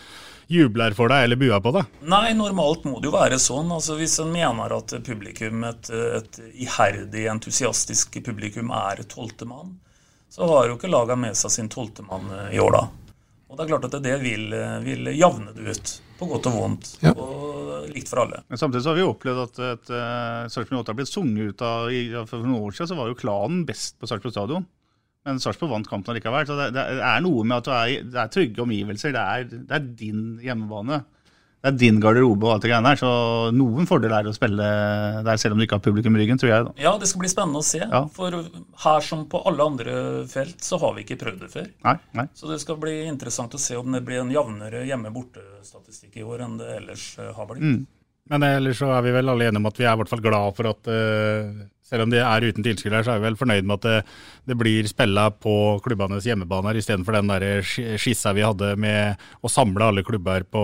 jubler for deg eller buer på deg? Nei, normalt må det jo være sånn. Altså, hvis en mener at publikum, et, et iherdig, entusiastisk publikum, er tolvtemann, så har jo ikke laga med seg sin tolvtemann i år, da. Og det er klart at det vil, vil javne det ut, på godt og vondt. Ja. Og likt for alle. Men Samtidig så har vi opplevd at et uh, Sarpsborg 8 har blitt sunget ut av For noen år siden så var jo klanen best på Sarpsborg stadion. Men Sarpsborg vant kampen allikevel. Så det, det, er noe med at er, det er trygge omgivelser. Det er, det er din hjemmebane det er din garderobe og alt det greiene der, så noen fordeler er å spille der selv om du ikke har publikum i ryggen, tror jeg. da. Ja, det skal bli spennende å se. Ja. For her som på alle andre felt, så har vi ikke prøvd det før. Nei, nei. Så det skal bli interessant å se om det blir en jevnere hjemme-borte-statistikk i år enn det ellers eh, har blitt. Mm. Men ellers så er vi vel alle enige om at vi er i hvert fall glad for at uh, selv om de er uten tilskuere, så er vi vel fornøyd med at det, det blir spilla på klubbenes hjemmebaner istedenfor den der skissa vi hadde med å samle alle klubber på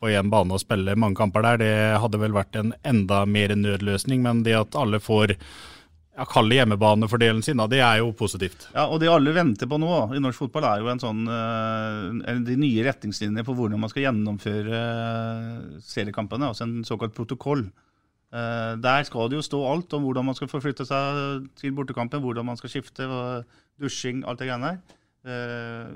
på én bane og spille mange kamper der, det hadde vel vært en enda mer nødløsning. Men det at alle får ja, kalle hjemmebanefordelen sin, da, det er jo positivt. Ja, og Det alle venter på nå i norsk fotball, er jo en sånn, uh, de nye retningslinjene på hvordan man skal gjennomføre uh, seriekampene, altså en såkalt protokoll. Uh, der skal det jo stå alt om hvordan man skal forflytte seg til bortekampen, hvordan man skal skifte, dusjing, alt det greiene der.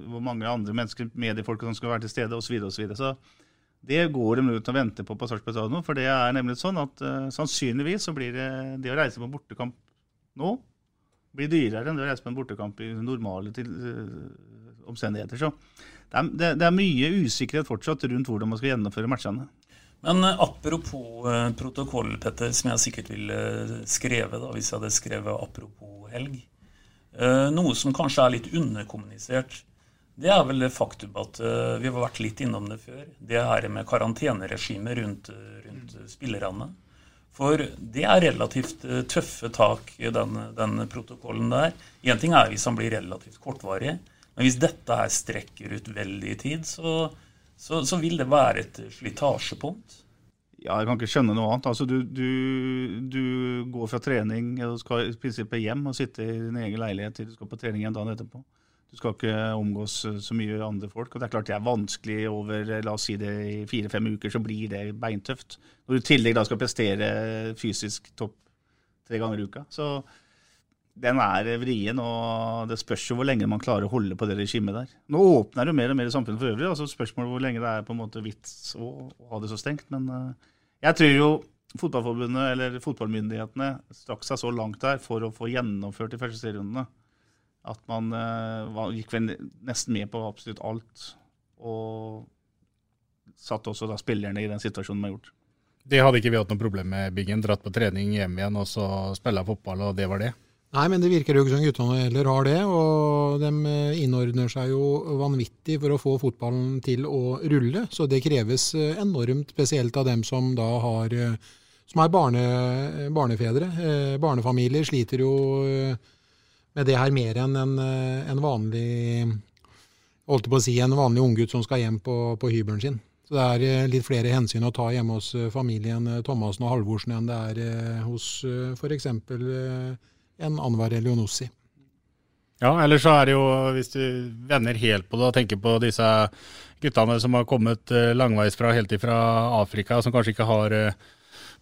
hvor mange andre mennesker, mediefolk som skal være til stede, osv. Så, videre, og så, så det går de ut og venter på på Sarpsborg stadion. For det er nemlig sånn at uh, sannsynligvis så blir det, det å reise på en bortekamp nå blir dyrere enn det å reise på en bortekamp i normale til, uh, omstendigheter. Så det er, det, det er, mye usikkerhet fortsatt rundt hvordan man skal gjennomføre matchene. Men uh, apropos protokoll, Petter, som jeg sikkert ville skrevet da, hvis jeg hadde skrevet apropos helg. noe som kanskje er litt underkommunisert det er vel det faktum at uh, vi har vært litt innom det før. Det her med karanteneregimet rundt, rundt spillerne. For det er relativt uh, tøffe tak den, den protokollen der. Én ting er hvis han blir relativt kortvarig, men hvis dette her strekker ut veldig i tid, så, så, så vil det være et slitasjepunkt. Ja, jeg kan ikke skjønne noe annet. Altså, du, du, du går fra trening og skal i prinsippet hjem og sitte i din egen leilighet til du skal på trening igjen dagen etterpå. Du skal ikke omgås så mye andre folk. og Det er klart det er vanskelig over la oss si det i fire-fem uker, så blir det beintøft. Når du i tillegg da skal prestere fysisk topp tre ganger i uka. Så den er vrien, og det spørs jo hvor lenge man klarer å holde på det regimet der. Nå åpner jo mer og mer i samfunnet for øvrig. altså Spørsmålet hvor lenge det er på en måte vits å, å ha det så stengt. Men jeg tror jo Fotballforbundet eller fotballmyndighetene strakk seg så langt der for å få gjennomført de første serierundene at man uh, gikk nesten med på absolutt alt. Og satte også da spillerne i den situasjonen de har gjort. Det hadde ikke vi hatt noe problem med, Biggen. Dratt på trening hjem igjen og så spille fotball, og det var det? Nei, men det virker jo ikke som guttene heller har det. Og de eh, innordner seg jo vanvittig for å få fotballen til å rulle. Så det kreves eh, enormt, spesielt av dem som da har som er barne, barnefedre. Barnefamilier sliter jo med det her mer enn en, en vanlig holdt på å si, en vanlig unggutt som skal hjem på, på hybelen sin. Så det er litt flere hensyn å ta hjemme hos familien Thomassen og Halvorsen enn det er hos f.eks en Anwar Elionossi. Ja, eller så er det jo, hvis du vender helt på det og tenker på disse guttene som har kommet eh, langveisfra helt ifra Afrika, som kanskje ikke har eh,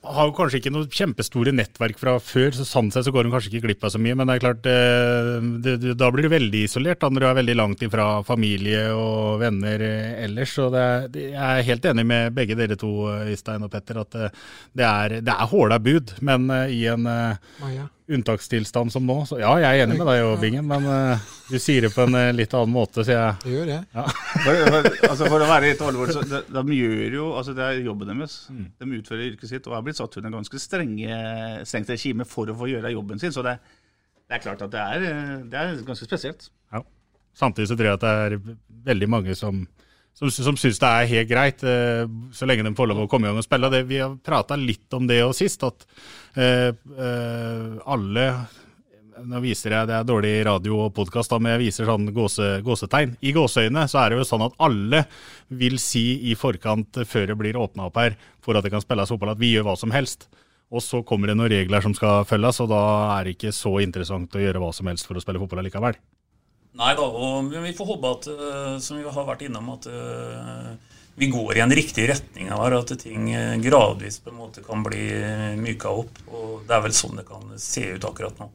har jo kanskje ikke noe kjempestore nettverk fra før, så sånn sett så går hun kanskje ikke glipp av så mye. Men det er klart, eh, det, det, da blir du veldig isolert da, når du er veldig langt ifra familie og venner ellers. Så det, jeg er helt enig med begge dere to, Øystein og Petter, at det er, det er håla bud. Men i en Maja unntakstilstand som nå. Så ja, jeg er enig med deg, Bingen, men uh, du sier det på en uh, litt annen måte, sier jeg Det gjør det. Ja. for, for, altså, for, å være litt alvorlig, så de, de, gjør jo altså Det er jobben deres. Mm. De utfører yrket sitt og har blitt satt under ganske strenge, strengt regime for å få gjøre jobben sin. Så det, det er klart at det er, det er ganske spesielt. Ja. Samtidig så tror jeg at det er veldig mange som som, som syns det er helt greit, eh, så lenge de får lov å komme i gang og spille. Det, vi har prata litt om det òg sist, at eh, eh, alle Nå viser jeg, det er dårlig radio og podkast, men jeg viser sånn gåse, gåsetegn. I gåseøyne så er det jo sånn at alle vil si i forkant, før det blir åpna opp her, for at det kan spilles fotball, at vi gjør hva som helst. Og så kommer det noen regler som skal følges, og da er det ikke så interessant å gjøre hva som helst for å spille fotball likevel. Nei da, og vi får håpe at, eh, som vi har vært innom, at eh, vi går i en riktig retning her. At ting eh, gradvis på en måte kan bli myka opp. Og det er vel sånn det kan se ut akkurat nå.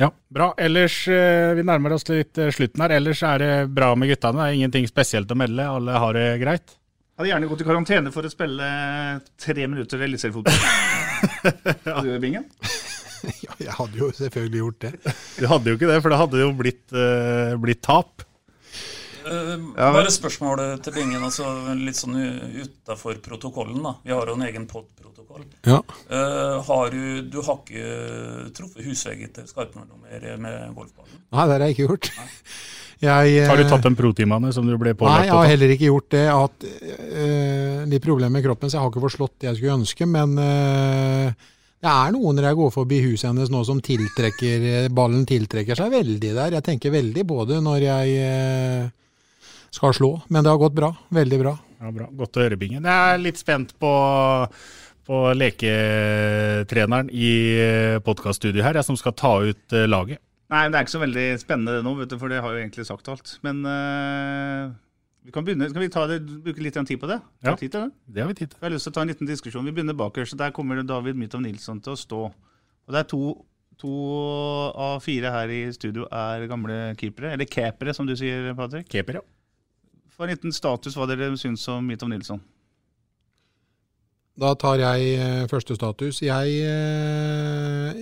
Ja, bra. Ellers, Vi nærmer oss litt slutten her. Ellers er det bra med guttene. Det er ingenting spesielt å melde. Alle har det greit. Jeg Hadde gjerne gått i karantene for å spille tre minutter eliteseriefotball. ja. Du, Bingen? ja, jeg hadde jo selvfølgelig gjort det. Du hadde jo ikke det, for det hadde jo blitt, uh, blitt tap. Uh, ja, bare spørsmålet til Bingen, altså litt sånn utafor protokollen. da. Vi har jo en egen pod-protokoll. Ja. Uh, har du, du har ikke truffet husveggen til Skarpnord-nummer med golfballen? Nei, det har jeg ikke gjort. Jeg, har du tatt de protimene som du ble pålagt? Nei, jeg har heller ikke gjort det. At, uh, litt problemer med kroppen, så jeg har ikke forslått det jeg skulle ønske. Men uh, det er noen når jeg går forbi huset hennes nå som tiltrekker ballen tiltrekker seg veldig der. Jeg tenker veldig på det når jeg eh, skal slå, men det har gått bra. Veldig bra. Ja, bra. Godt å høre, Bingen. Jeg er litt spent på, på leketreneren i eh, podkaststudioet her, jeg som skal ta ut eh, laget. Nei, det er ikke så veldig spennende det nå, vet du, for det har jo egentlig sagt alt. Men uh vi kan begynne, Skal vi ta det, bruke litt tid på det? Ja, tid til det? det har vi tid til. Jeg har lyst til å ta en liten diskusjon. Vi begynner bakerst. Der kommer David Mytov Nilsson til å stå. Og det er to, to, av fire her i studio er gamle keepere. Eller capere, som du sier, Patrick. Keeper, ja. For en liten status hva dere syns om Mytov Nilsson. Da tar jeg eh, første status. Jeg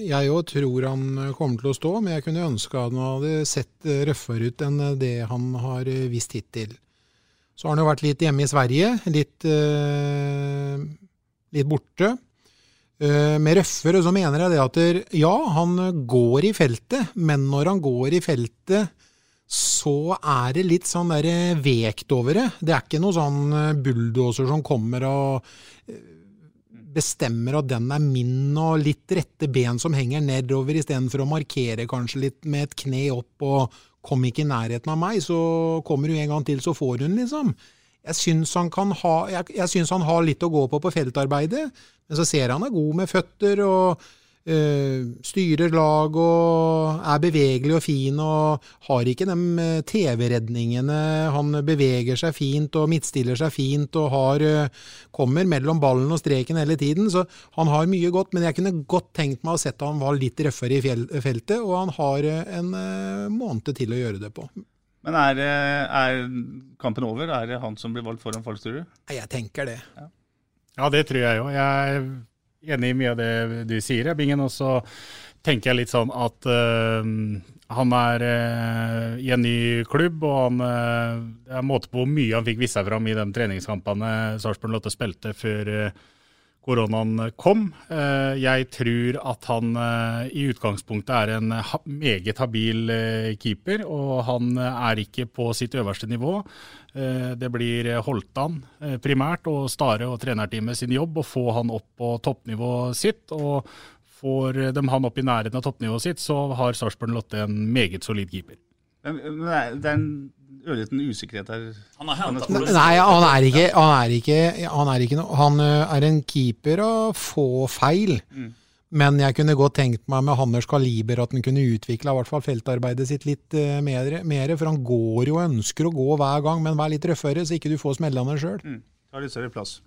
òg eh, tror han kommer til å stå, men jeg kunne ønske han hadde sett røffere ut enn det han har visst hittil. Så har han jo vært litt hjemme i Sverige, litt, uh, litt borte. Uh, med røffere så mener jeg det at der, ja, han går i feltet, men når han går i feltet, så er det litt sånn der vekt over det. Det er ikke noe sånn eh, bulldoser som kommer og bestemmer at den er min, og litt rette ben som henger nedover, istedenfor å markere kanskje litt med et kne opp og kom ikke i nærheten av meg, så kommer hun en gang til, så får hun, liksom. Jeg syns han, ha, han har litt å gå på på feltarbeidet, men så ser han er god med føtter og styrer lag og er bevegelig og fin og har ikke de øh, TV-redningene. Han beveger seg fint og midtstiller seg fint og har, øh, kommer mellom ballen og streken hele tiden. Så han har mye godt, men jeg kunne godt tenkt meg å sett han var litt røffere i feltet, og han har en måned til å gjøre det på. Men er, er, kampen over? Er det han som blir valgt foran Falk, tror du? Jeg tenker det. Ja. Ja, det tror jeg òg. Jeg enig i mye av det du sier, Bingen. Og så tenker jeg litt sånn at uh, han er uh, i en ny klubb, og han uh, Det er måte på hvor mye han fikk vist seg fram i de treningskampene Sarpsborg Lotte spilte før koronaen kom. Jeg tror at han i utgangspunktet er en meget habil keeper, og han er ikke på sitt øverste nivå. Det blir Holtan primært og Stare og trenerteamet sin jobb å få han opp på toppnivået sitt. og Får de han opp i nærheten av toppnivået sitt, så har Sarpsborg Lotte en meget solid keeper. Men det er en ørliten usikkerhet her. Han er for Nei, han er ikke Han er, ikke, han er, ikke noe, han er en keeper av få feil. Mm. Men jeg kunne godt tenkt meg med Hanners kaliber at han kunne utvikla hvert fall feltarbeidet sitt litt uh, mer, mer, For han går jo og ønsker å gå hver gang, men vær litt røffere, så ikke du får smellene sjøl. Mm. Tar litt større plass.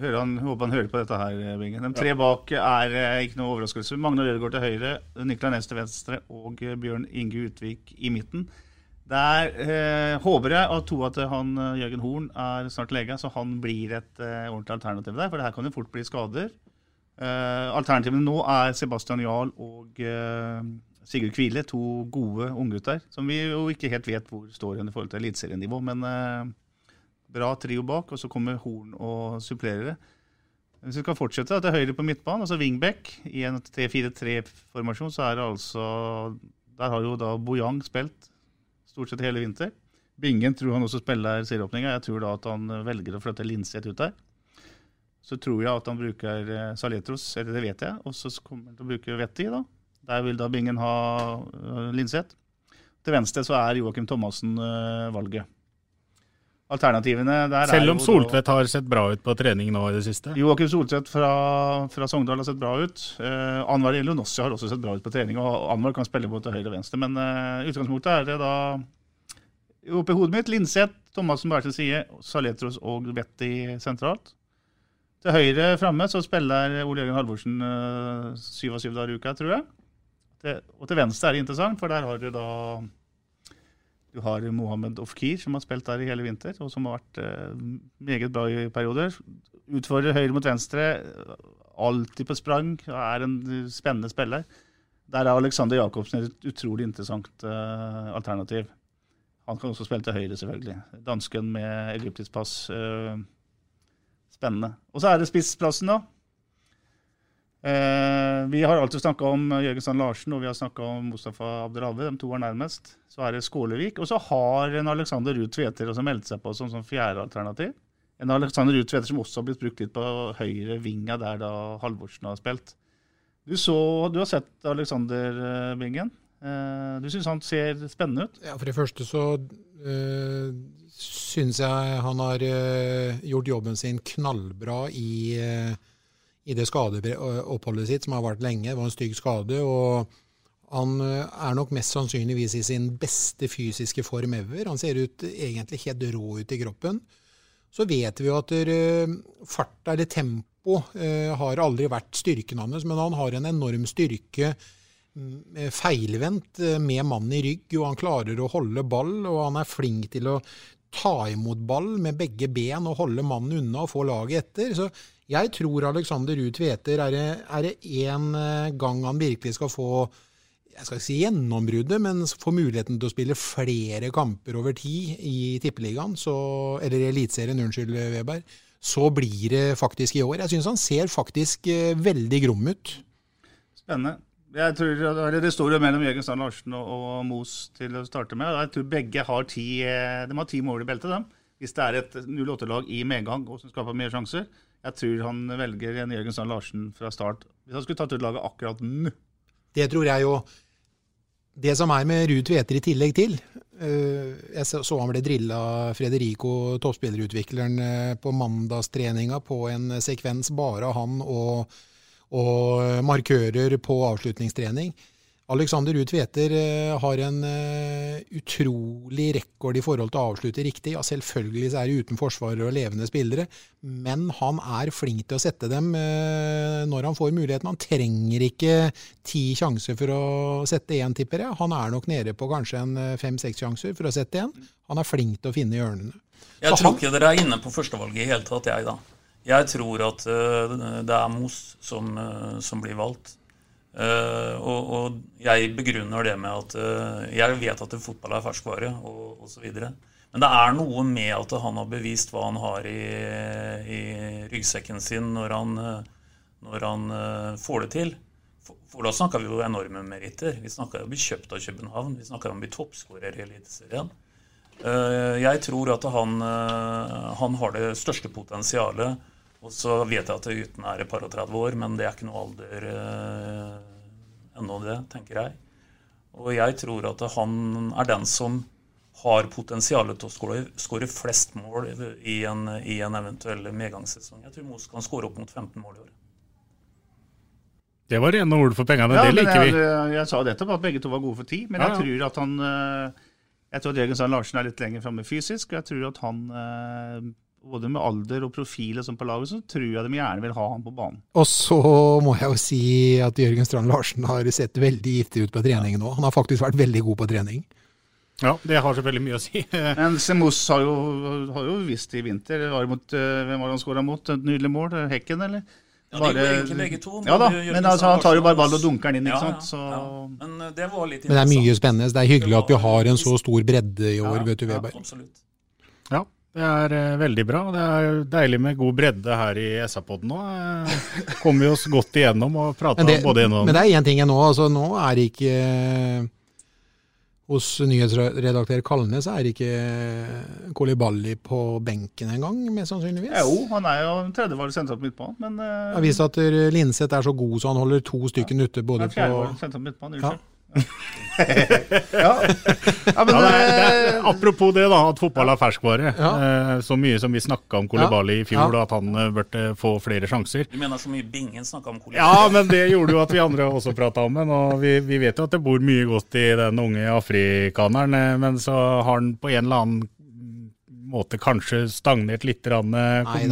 Hører han, håper han hører på dette her, Binge. De tre bak er uh, ikke noe overraskelse. Magne Rødegård til høyre, Niklas Næss til venstre og Bjørn Inge Utvik i midten. Der eh, håper jeg at to at han eh, Jørgen Horn er snart lege, så han blir et eh, ordentlig alternativ der. For det her kan jo fort bli skader. Eh, alternativene nå er Sebastian Jarl og eh, Sigurd Kvile, to gode unggutter som vi jo ikke helt vet hvor står hen i forhold til eliteserienivå. Men bra trio bak, og så kommer Horn og supplerer det. Hvis vi skal fortsette til høyre på midtbanen, altså wingback i en 3-4-3-formasjon, så er det altså Der har jo da Bojang spilt stort sett hele vinter. Bingen tror han også spiller serieåpninga. Jeg tror da at han velger å flytte Linseth ut der. Så tror jeg at han bruker eh, Saletros, eller det vet jeg, og så kommer han til å bruke Vetti. da. Der vil da Bingen ha uh, Linseth. Til venstre så er Joakim Thomassen valget. Alternativene der Selv om Soltvedt har sett bra ut på trening nå i det siste? Joakim Soltvedt fra, fra Sogndal har sett bra ut. Eh, Anwar Elonossi har også sett bra ut på trening. og Anwar kan spille både høyre og venstre. Men eh, utgangspunktet er det da oppe i hodet mitt Linseth, Thomassen hver til side, Saletros og Betty sentralt. Til høyre framme så spiller Ole Jørgen Halvorsen uh, syv av syv dager i uka, tror jeg. Til, og til venstre er det interessant, for der har du da du har Mohammed Ofkir, som har spilt der i hele vinter, og som har vært eh, meget bra i perioder. Utfordrer høyre mot venstre, alltid på sprang, er en spennende spiller. Der er Alexander Jacobsen et utrolig interessant eh, alternativ. Han kan også spille til høyre, selvfølgelig. Dansken med egyptisk pass. Eh, spennende. Og så er det spissplassen, da. Eh, vi har alltid snakka om Jørgen Sand Larsen og vi har snakka om Mustafa Abdelhavi. De to er nærmest. Så er det Skålevik. Og så har en Alexander Ruud Tveter også meldt seg på som, som fjerde alternativ. En Alexander Ruud Tveter som også har blitt brukt litt på høyre vinga, der da Halvorsen har spilt. Du, så, du har sett Alexander eh, Bingen. Eh, du syns han ser spennende ut? Ja, For det første så øh, syns jeg han har øh, gjort jobben sin knallbra i øh, i det skadeoppholdet sitt, som har vært lenge. Det var en stygg skade. og Han er nok mest sannsynligvis i sin beste fysiske form ever. Han ser ut egentlig helt rå ut i kroppen. Så vet vi jo at fart eller tempo har aldri vært styrken hans, men han har en enorm styrke feilvendt med mannen i rygg, og han klarer å holde ball, og han er flink til å ta imot ball med begge ben og holde mannen unna og få laget etter. Så jeg tror Alexander Ruud Tveter er det én eh, gang han virkelig skal få jeg skal ikke si gjennombruddet, men få muligheten til å spille flere kamper over tid i Tippeligaen, eller i Eliteserien, unnskyld, Weber, så blir det faktisk i år. Jeg syns han ser faktisk eh, veldig grom ut. Spennende. Jeg tror Det står jo mellom Jørgen Strand Larsen og, og Mos til å starte med. Jeg tror begge har ti, eh, de har ti mål i beltet, dem. Hvis det er et 08-lag i medgang og som skaper mer sjanser. Jeg tror han velger en Jørgen Strand Larsen fra start. Hvis han skulle tatt ut laget akkurat nå. Det tror jeg jo. Det som er med Ruud Tveter i tillegg til, Eh, Jeg så han ble drilla Frederico, toppspillerutvikleren, eh, på mandagstreninga på en sekvens bare han og, og markører på avslutningstrening. Alexander Ruud Tveter eh, har en eh, utrolig rekord i forhold til å avslutte riktig. Ja, selvfølgelig er det uten forsvarere og levende spillere, men han er flink til å sette dem eh, når han får muligheten. Han trenger ikke ti sjanser for å sette én, tipper jeg. Han er nok nede på kanskje en fem-seks sjanser for å sette én. Han er flink til å finne hjørnene. Jeg tror ikke dere er inne på førstevalget i hele tatt, jeg, da. Jeg tror at det er Mos som, som blir valgt. Eh, og, og jeg begrunner det med at uh, jeg vet at fotball er ferskvare, og osv. Men det er noe med at han har bevist hva han har i, i ryggsekken sin når han, eh, når han uh, får det til. For, for da snakker vi jo enorme meritter. Vi snakker om å bli kjøpt av København. Vi snakker om å bli toppskårer i Eliteserien. Jeg tror at han, han har det største potensialet. Og så vet jeg at gutten er et par og 30 år, men det er ikke noe alder eh, ennå, det, tenker jeg. Og jeg tror at han er den som har potensialet til å skåre, skåre flest mål i en, i en eventuell medgangssesong. Jeg tror Mos kan skåre opp mot 15 mål i år. Det var rene ord for pengene, Ja, det liker jeg, vi. jeg sa nettopp at begge to var gode for ti, men Ja, jeg tror at han eh, Jeg tror at Jørgen Sand Larsen er litt lenger framme fysisk, og jeg tror at han eh, både med alder og profil og sånn på laget, så tror jeg de gjerne vil ha han på banen. Og så må jeg jo si at Jørgen Strand Larsen har sett veldig giftig ut på trening nå. Han har faktisk vært veldig god på trening. Ja, det har selvfølgelig mye å si. Men Semos har jo, har jo visst i vinter var mot, eh, Hvem var det han skåra mot? Et nydelig mål? Hekken, eller? Ja, de jo egentlig begge to. Ja da, men altså, han tar jo bare ball og dunker den inn, ikke Ja, sant? Så ja. Men eh, det var litt Men det er mye spennende. Det er hyggelig at vi har en så stor bredde i år, Ja, vet du, ja, Weber. absolutt. Ja, det er eh, veldig bra. Det er deilig med god bredde her i SA-podden nå. Eh, Kommer vi oss godt igjennom og prater Men det, om både en men det er én ting nå. Altså, nå er det ikke Hos nyhetsredaktør Kalnes er det ikke Kolibali på benken engang, mest sannsynligvis. Jo, han er jo tredjevalg sentralt midtbane, men Det eh, har vist at eh, Linseth er så god så han holder to stykken ute både på fjerdevalg sentralt midtbane. Ja. Unnskyld. ja. ja, men Ja, det er, det eh, er, apropos det, da, at fotball er ferskvare. Ja. Eh, så mye som vi snakka om Kolibali i fjor, Ja. at han eh, burde få flere sjanser. Du mener så mye Bingen snakka om Kolibali? Ja, men det gjorde jo at vi andre også prata om den. Og vi, vi vet jo at det bor mye godt i den unge afrikaneren, men så har han på en eller annen måte kanskje stagnert litt, eh,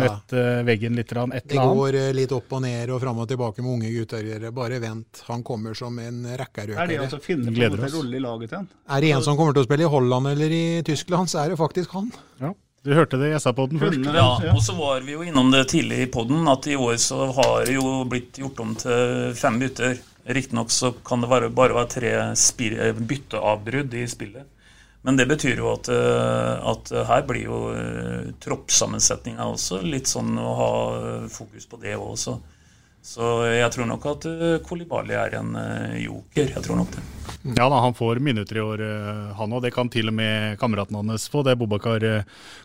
møtt eh, veggen litt, et eller annet. Det går eh, litt opp og ned og fram og tilbake med unge gutter. Bare vent. Han kommer som en er det altså finne på en rolle i laget til han? Er det en som kommer til å spille i Holland eller i Tyskland, så er det faktisk han. Ja, du hørte det i SA-podden først. Ja, og så var vi jo innom det tidlig i poden, at i år så har det jo blitt gjort om til fem bytter. Riktignok så kan det være, bare være tre bytteavbrudd i spillet. Men det betyr jo at, eh, at her blir jo eh, troppssammensetninga også litt sånn å ha eh, fokus på det òg. Så, så jeg tror nok at Kolibali er en joker. Jeg tror nok det. Ja da, han får minutter i år, han òg. Det kan til og med kameraten hans få, det er Bobakar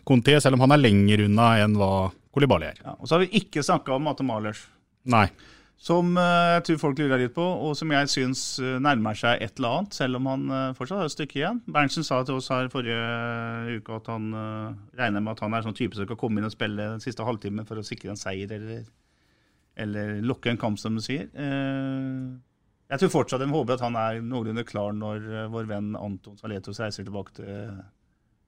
Conté, selv om han er lenger unna enn hva Kolibali er. Ja, og så har vi ikke snakka om Mate Malers. Nei. Som eh, jeg tror folk lurer litt på, og som jeg syns eh, nærmer seg et eller annet, selv om han eh, fortsatt har et stykke igjen. Berntsen sa til oss her forrige uke at han regner med at han er sånn type som kan komme inn og spille den siste halvtimen for å sikre en seier eller, eller lokke en kamp, som du sier. Jeg tror fortsatt de håper at han er noenlunde klar når vår venn Anton Saletos reiser tilbake til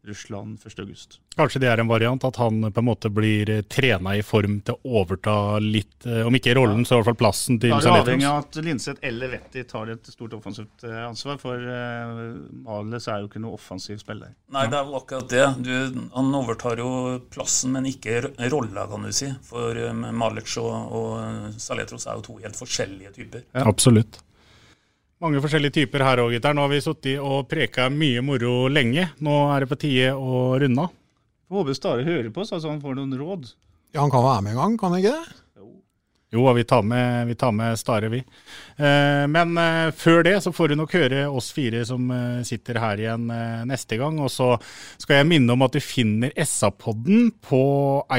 Russland 1.8. Kanskje det er en variant, at han på en måte blir eh, trena i form til å overta litt, eh, om ikke rollen, så i hvert fall plassen til er det avhengig av at Linseth eller Vetti tar et stort offensivt eh, ansvar, for uh, Males er jo ikke noe offensiv spiller. Nei, det er jo akkurat det. Du, han overtar jo plassen, men ikke ro- rolla, kan du si. For um, Malic og, og Saletros er jo to helt forskjellige typer. Absolutt. Mange forskjellige typer her òg, gutter. Nå har vi sittet og preka mye moro lenge. Nå er det på tide å runde av. Håper Stare hører på, så han får noen råd. Ja, Han kan være med en gang, kan han ikke det? Jo, vi tar med, vi tar med Stare, vi. Eh, men eh, før det så får du nok høre oss fire som eh, sitter her igjen eh, neste gang. Og så skal jeg minne om at du finner SA-podden på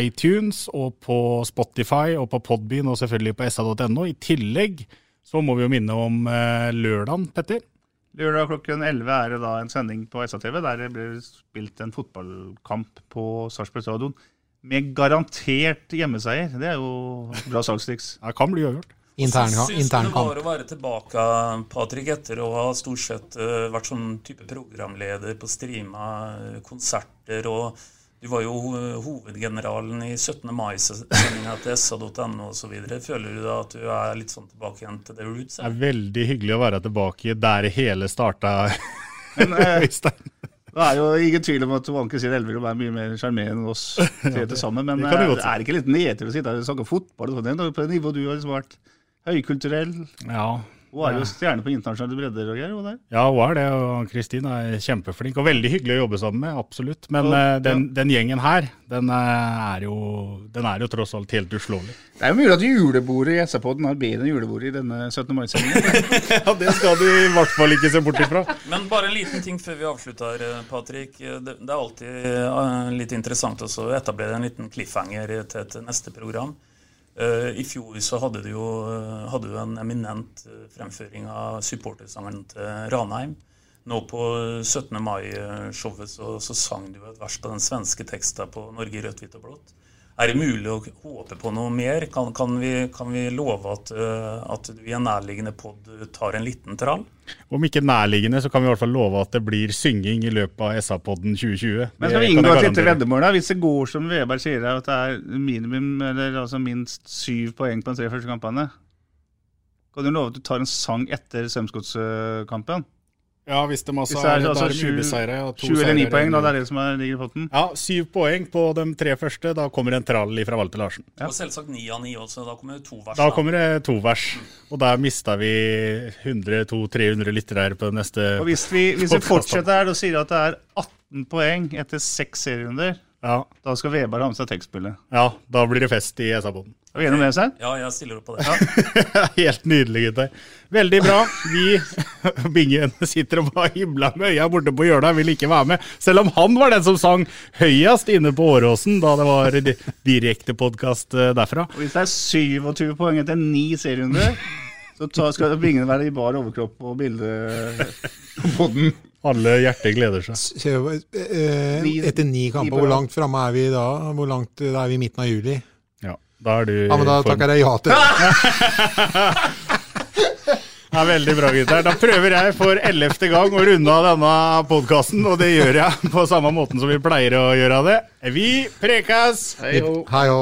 iTunes og på Spotify og på Podbean og selvfølgelig på sa.no. I tillegg så må vi jo minne om eh, lørdagen, Petter. Lørdag klokken 11 er det da en sending på SA-TV der det blir spilt en fotballkamp på Sarpsborg stadion. Med garantert hjemmeseier. Det er jo bra salgstriks. Det kan bli uavgjort. Intern, Syns du det var å være tilbake, Patrick, etter å ha stort sett uh, vært sånn type programleder på streama uh, konserter, og du var jo hovedgeneralen i 17. mai-sendinga til sa.no osv. Føler du da at du er litt sånn tilbake igjen til the roots? Det er veldig hyggelig å være tilbake der hele starta. Men det er jo ingen tvil om at Wanke Sier Elverum er mye mer sjarmerende enn oss tre til sammen. Men det det er ikke litt nedtur å sitte her og snakke fotball og sånn? På det nivået du har liksom vært høykulturell. Ja. Og er jo stjerne på internasjonale bredder Roger, hun der. Ja, hun er det, og Kristin er kjempeflink. Og veldig hyggelig å jobbe sammen med, absolutt. Men Og- eh, den, den gjengen her, den eh, er, jo, den er jo tross alt helt uslåelig. Det er jo mulig at julebordet i SA-poden har bedre enn julebordet i denne 17. mai-sendingen. ja, det skal du i hvert fall ikke se bort ifra. Men bare en liten ting før vi avslutter, eh, Patrick. Det, det er alltid litt interessant også å etablere en liten cliffhanger til et neste program. Eh, I fjor så hadde du jo eh, hadde du en eminent eh, fremføring av supportersangeren til Ranheim. Nå på 17. mai-showet så, så sang du et vers på den svenske teksten på Norge i rødt, hvitt og blått. Er det mulig å håpe på noe mer? Kan, kan, vi, kan vi love at, eh, at du i en nærliggende pod tar en liten trall? Om ikke nærliggende, så kan vi i hvert fall love at det blir synging i løpet av SA-podden 2020. Men skal vi inngå et lite veddemål? da? Hvis det går som Veberg sier, at det er minimum, eller altså minst syv poeng på de tre første kampene, kan du love at du tar en sang etter Strømsgodskampen? Ja, hvis de altså Hvis det er er, da altså er sju- ubeseiret, ja, to Sju eller ni poeng, da. Det er det som er, ligger i potten. Ja, syv poeng på de tre første. Da kommer en trall fra Walter Larsen. Og selvsagt ni av ni også. Da kommer det to vers. Da kommer det to vers. Og der mista vi 100-200-300 lyttere på neste Og hvis vi, hvis vi fortsetter her og sier at det er 18 poeng etter seks serierunder, Ja. da skal Veberg ha med seg tekstspillet. ja, da blir det fest i SA-boden. Er vi enige om det, Svein? Ja, jeg stiller opp på det. Helt nydelig, gutter. Veldig bra. Vi, Bingen, sitter og bare himla med øya borte på hjørnet, vil ikke være med. Selv om han var den som sang høyest inne på Åråsen da det var direktepodkast direkte podkast derfra. Og hvis det er 27 poeng etter ni serierunder, så skal Bingen være i bar overkropp og bilde på den. Alle hjerter gleder seg. Eh, Etter ni kamper, hvor langt framme er vi da? Hvor langt er vi i midten av juli? Da er du Ja, men da form- takker jeg ja til det. Ja, veldig bra, gutter. Da prøver jeg for ellevte gang å runde av denne podkasten, og det gjør jeg på samme måten som vi pleier å gjøre det. Vi prekas! Hei hå.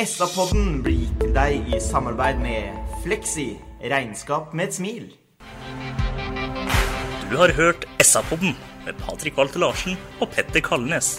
SA-podden blir gitt til deg i samarbeid med Fleksi. Regnskap med et smil. Du har hørt SA-podden med Patrik Walter Larsen og Petter Kalnes.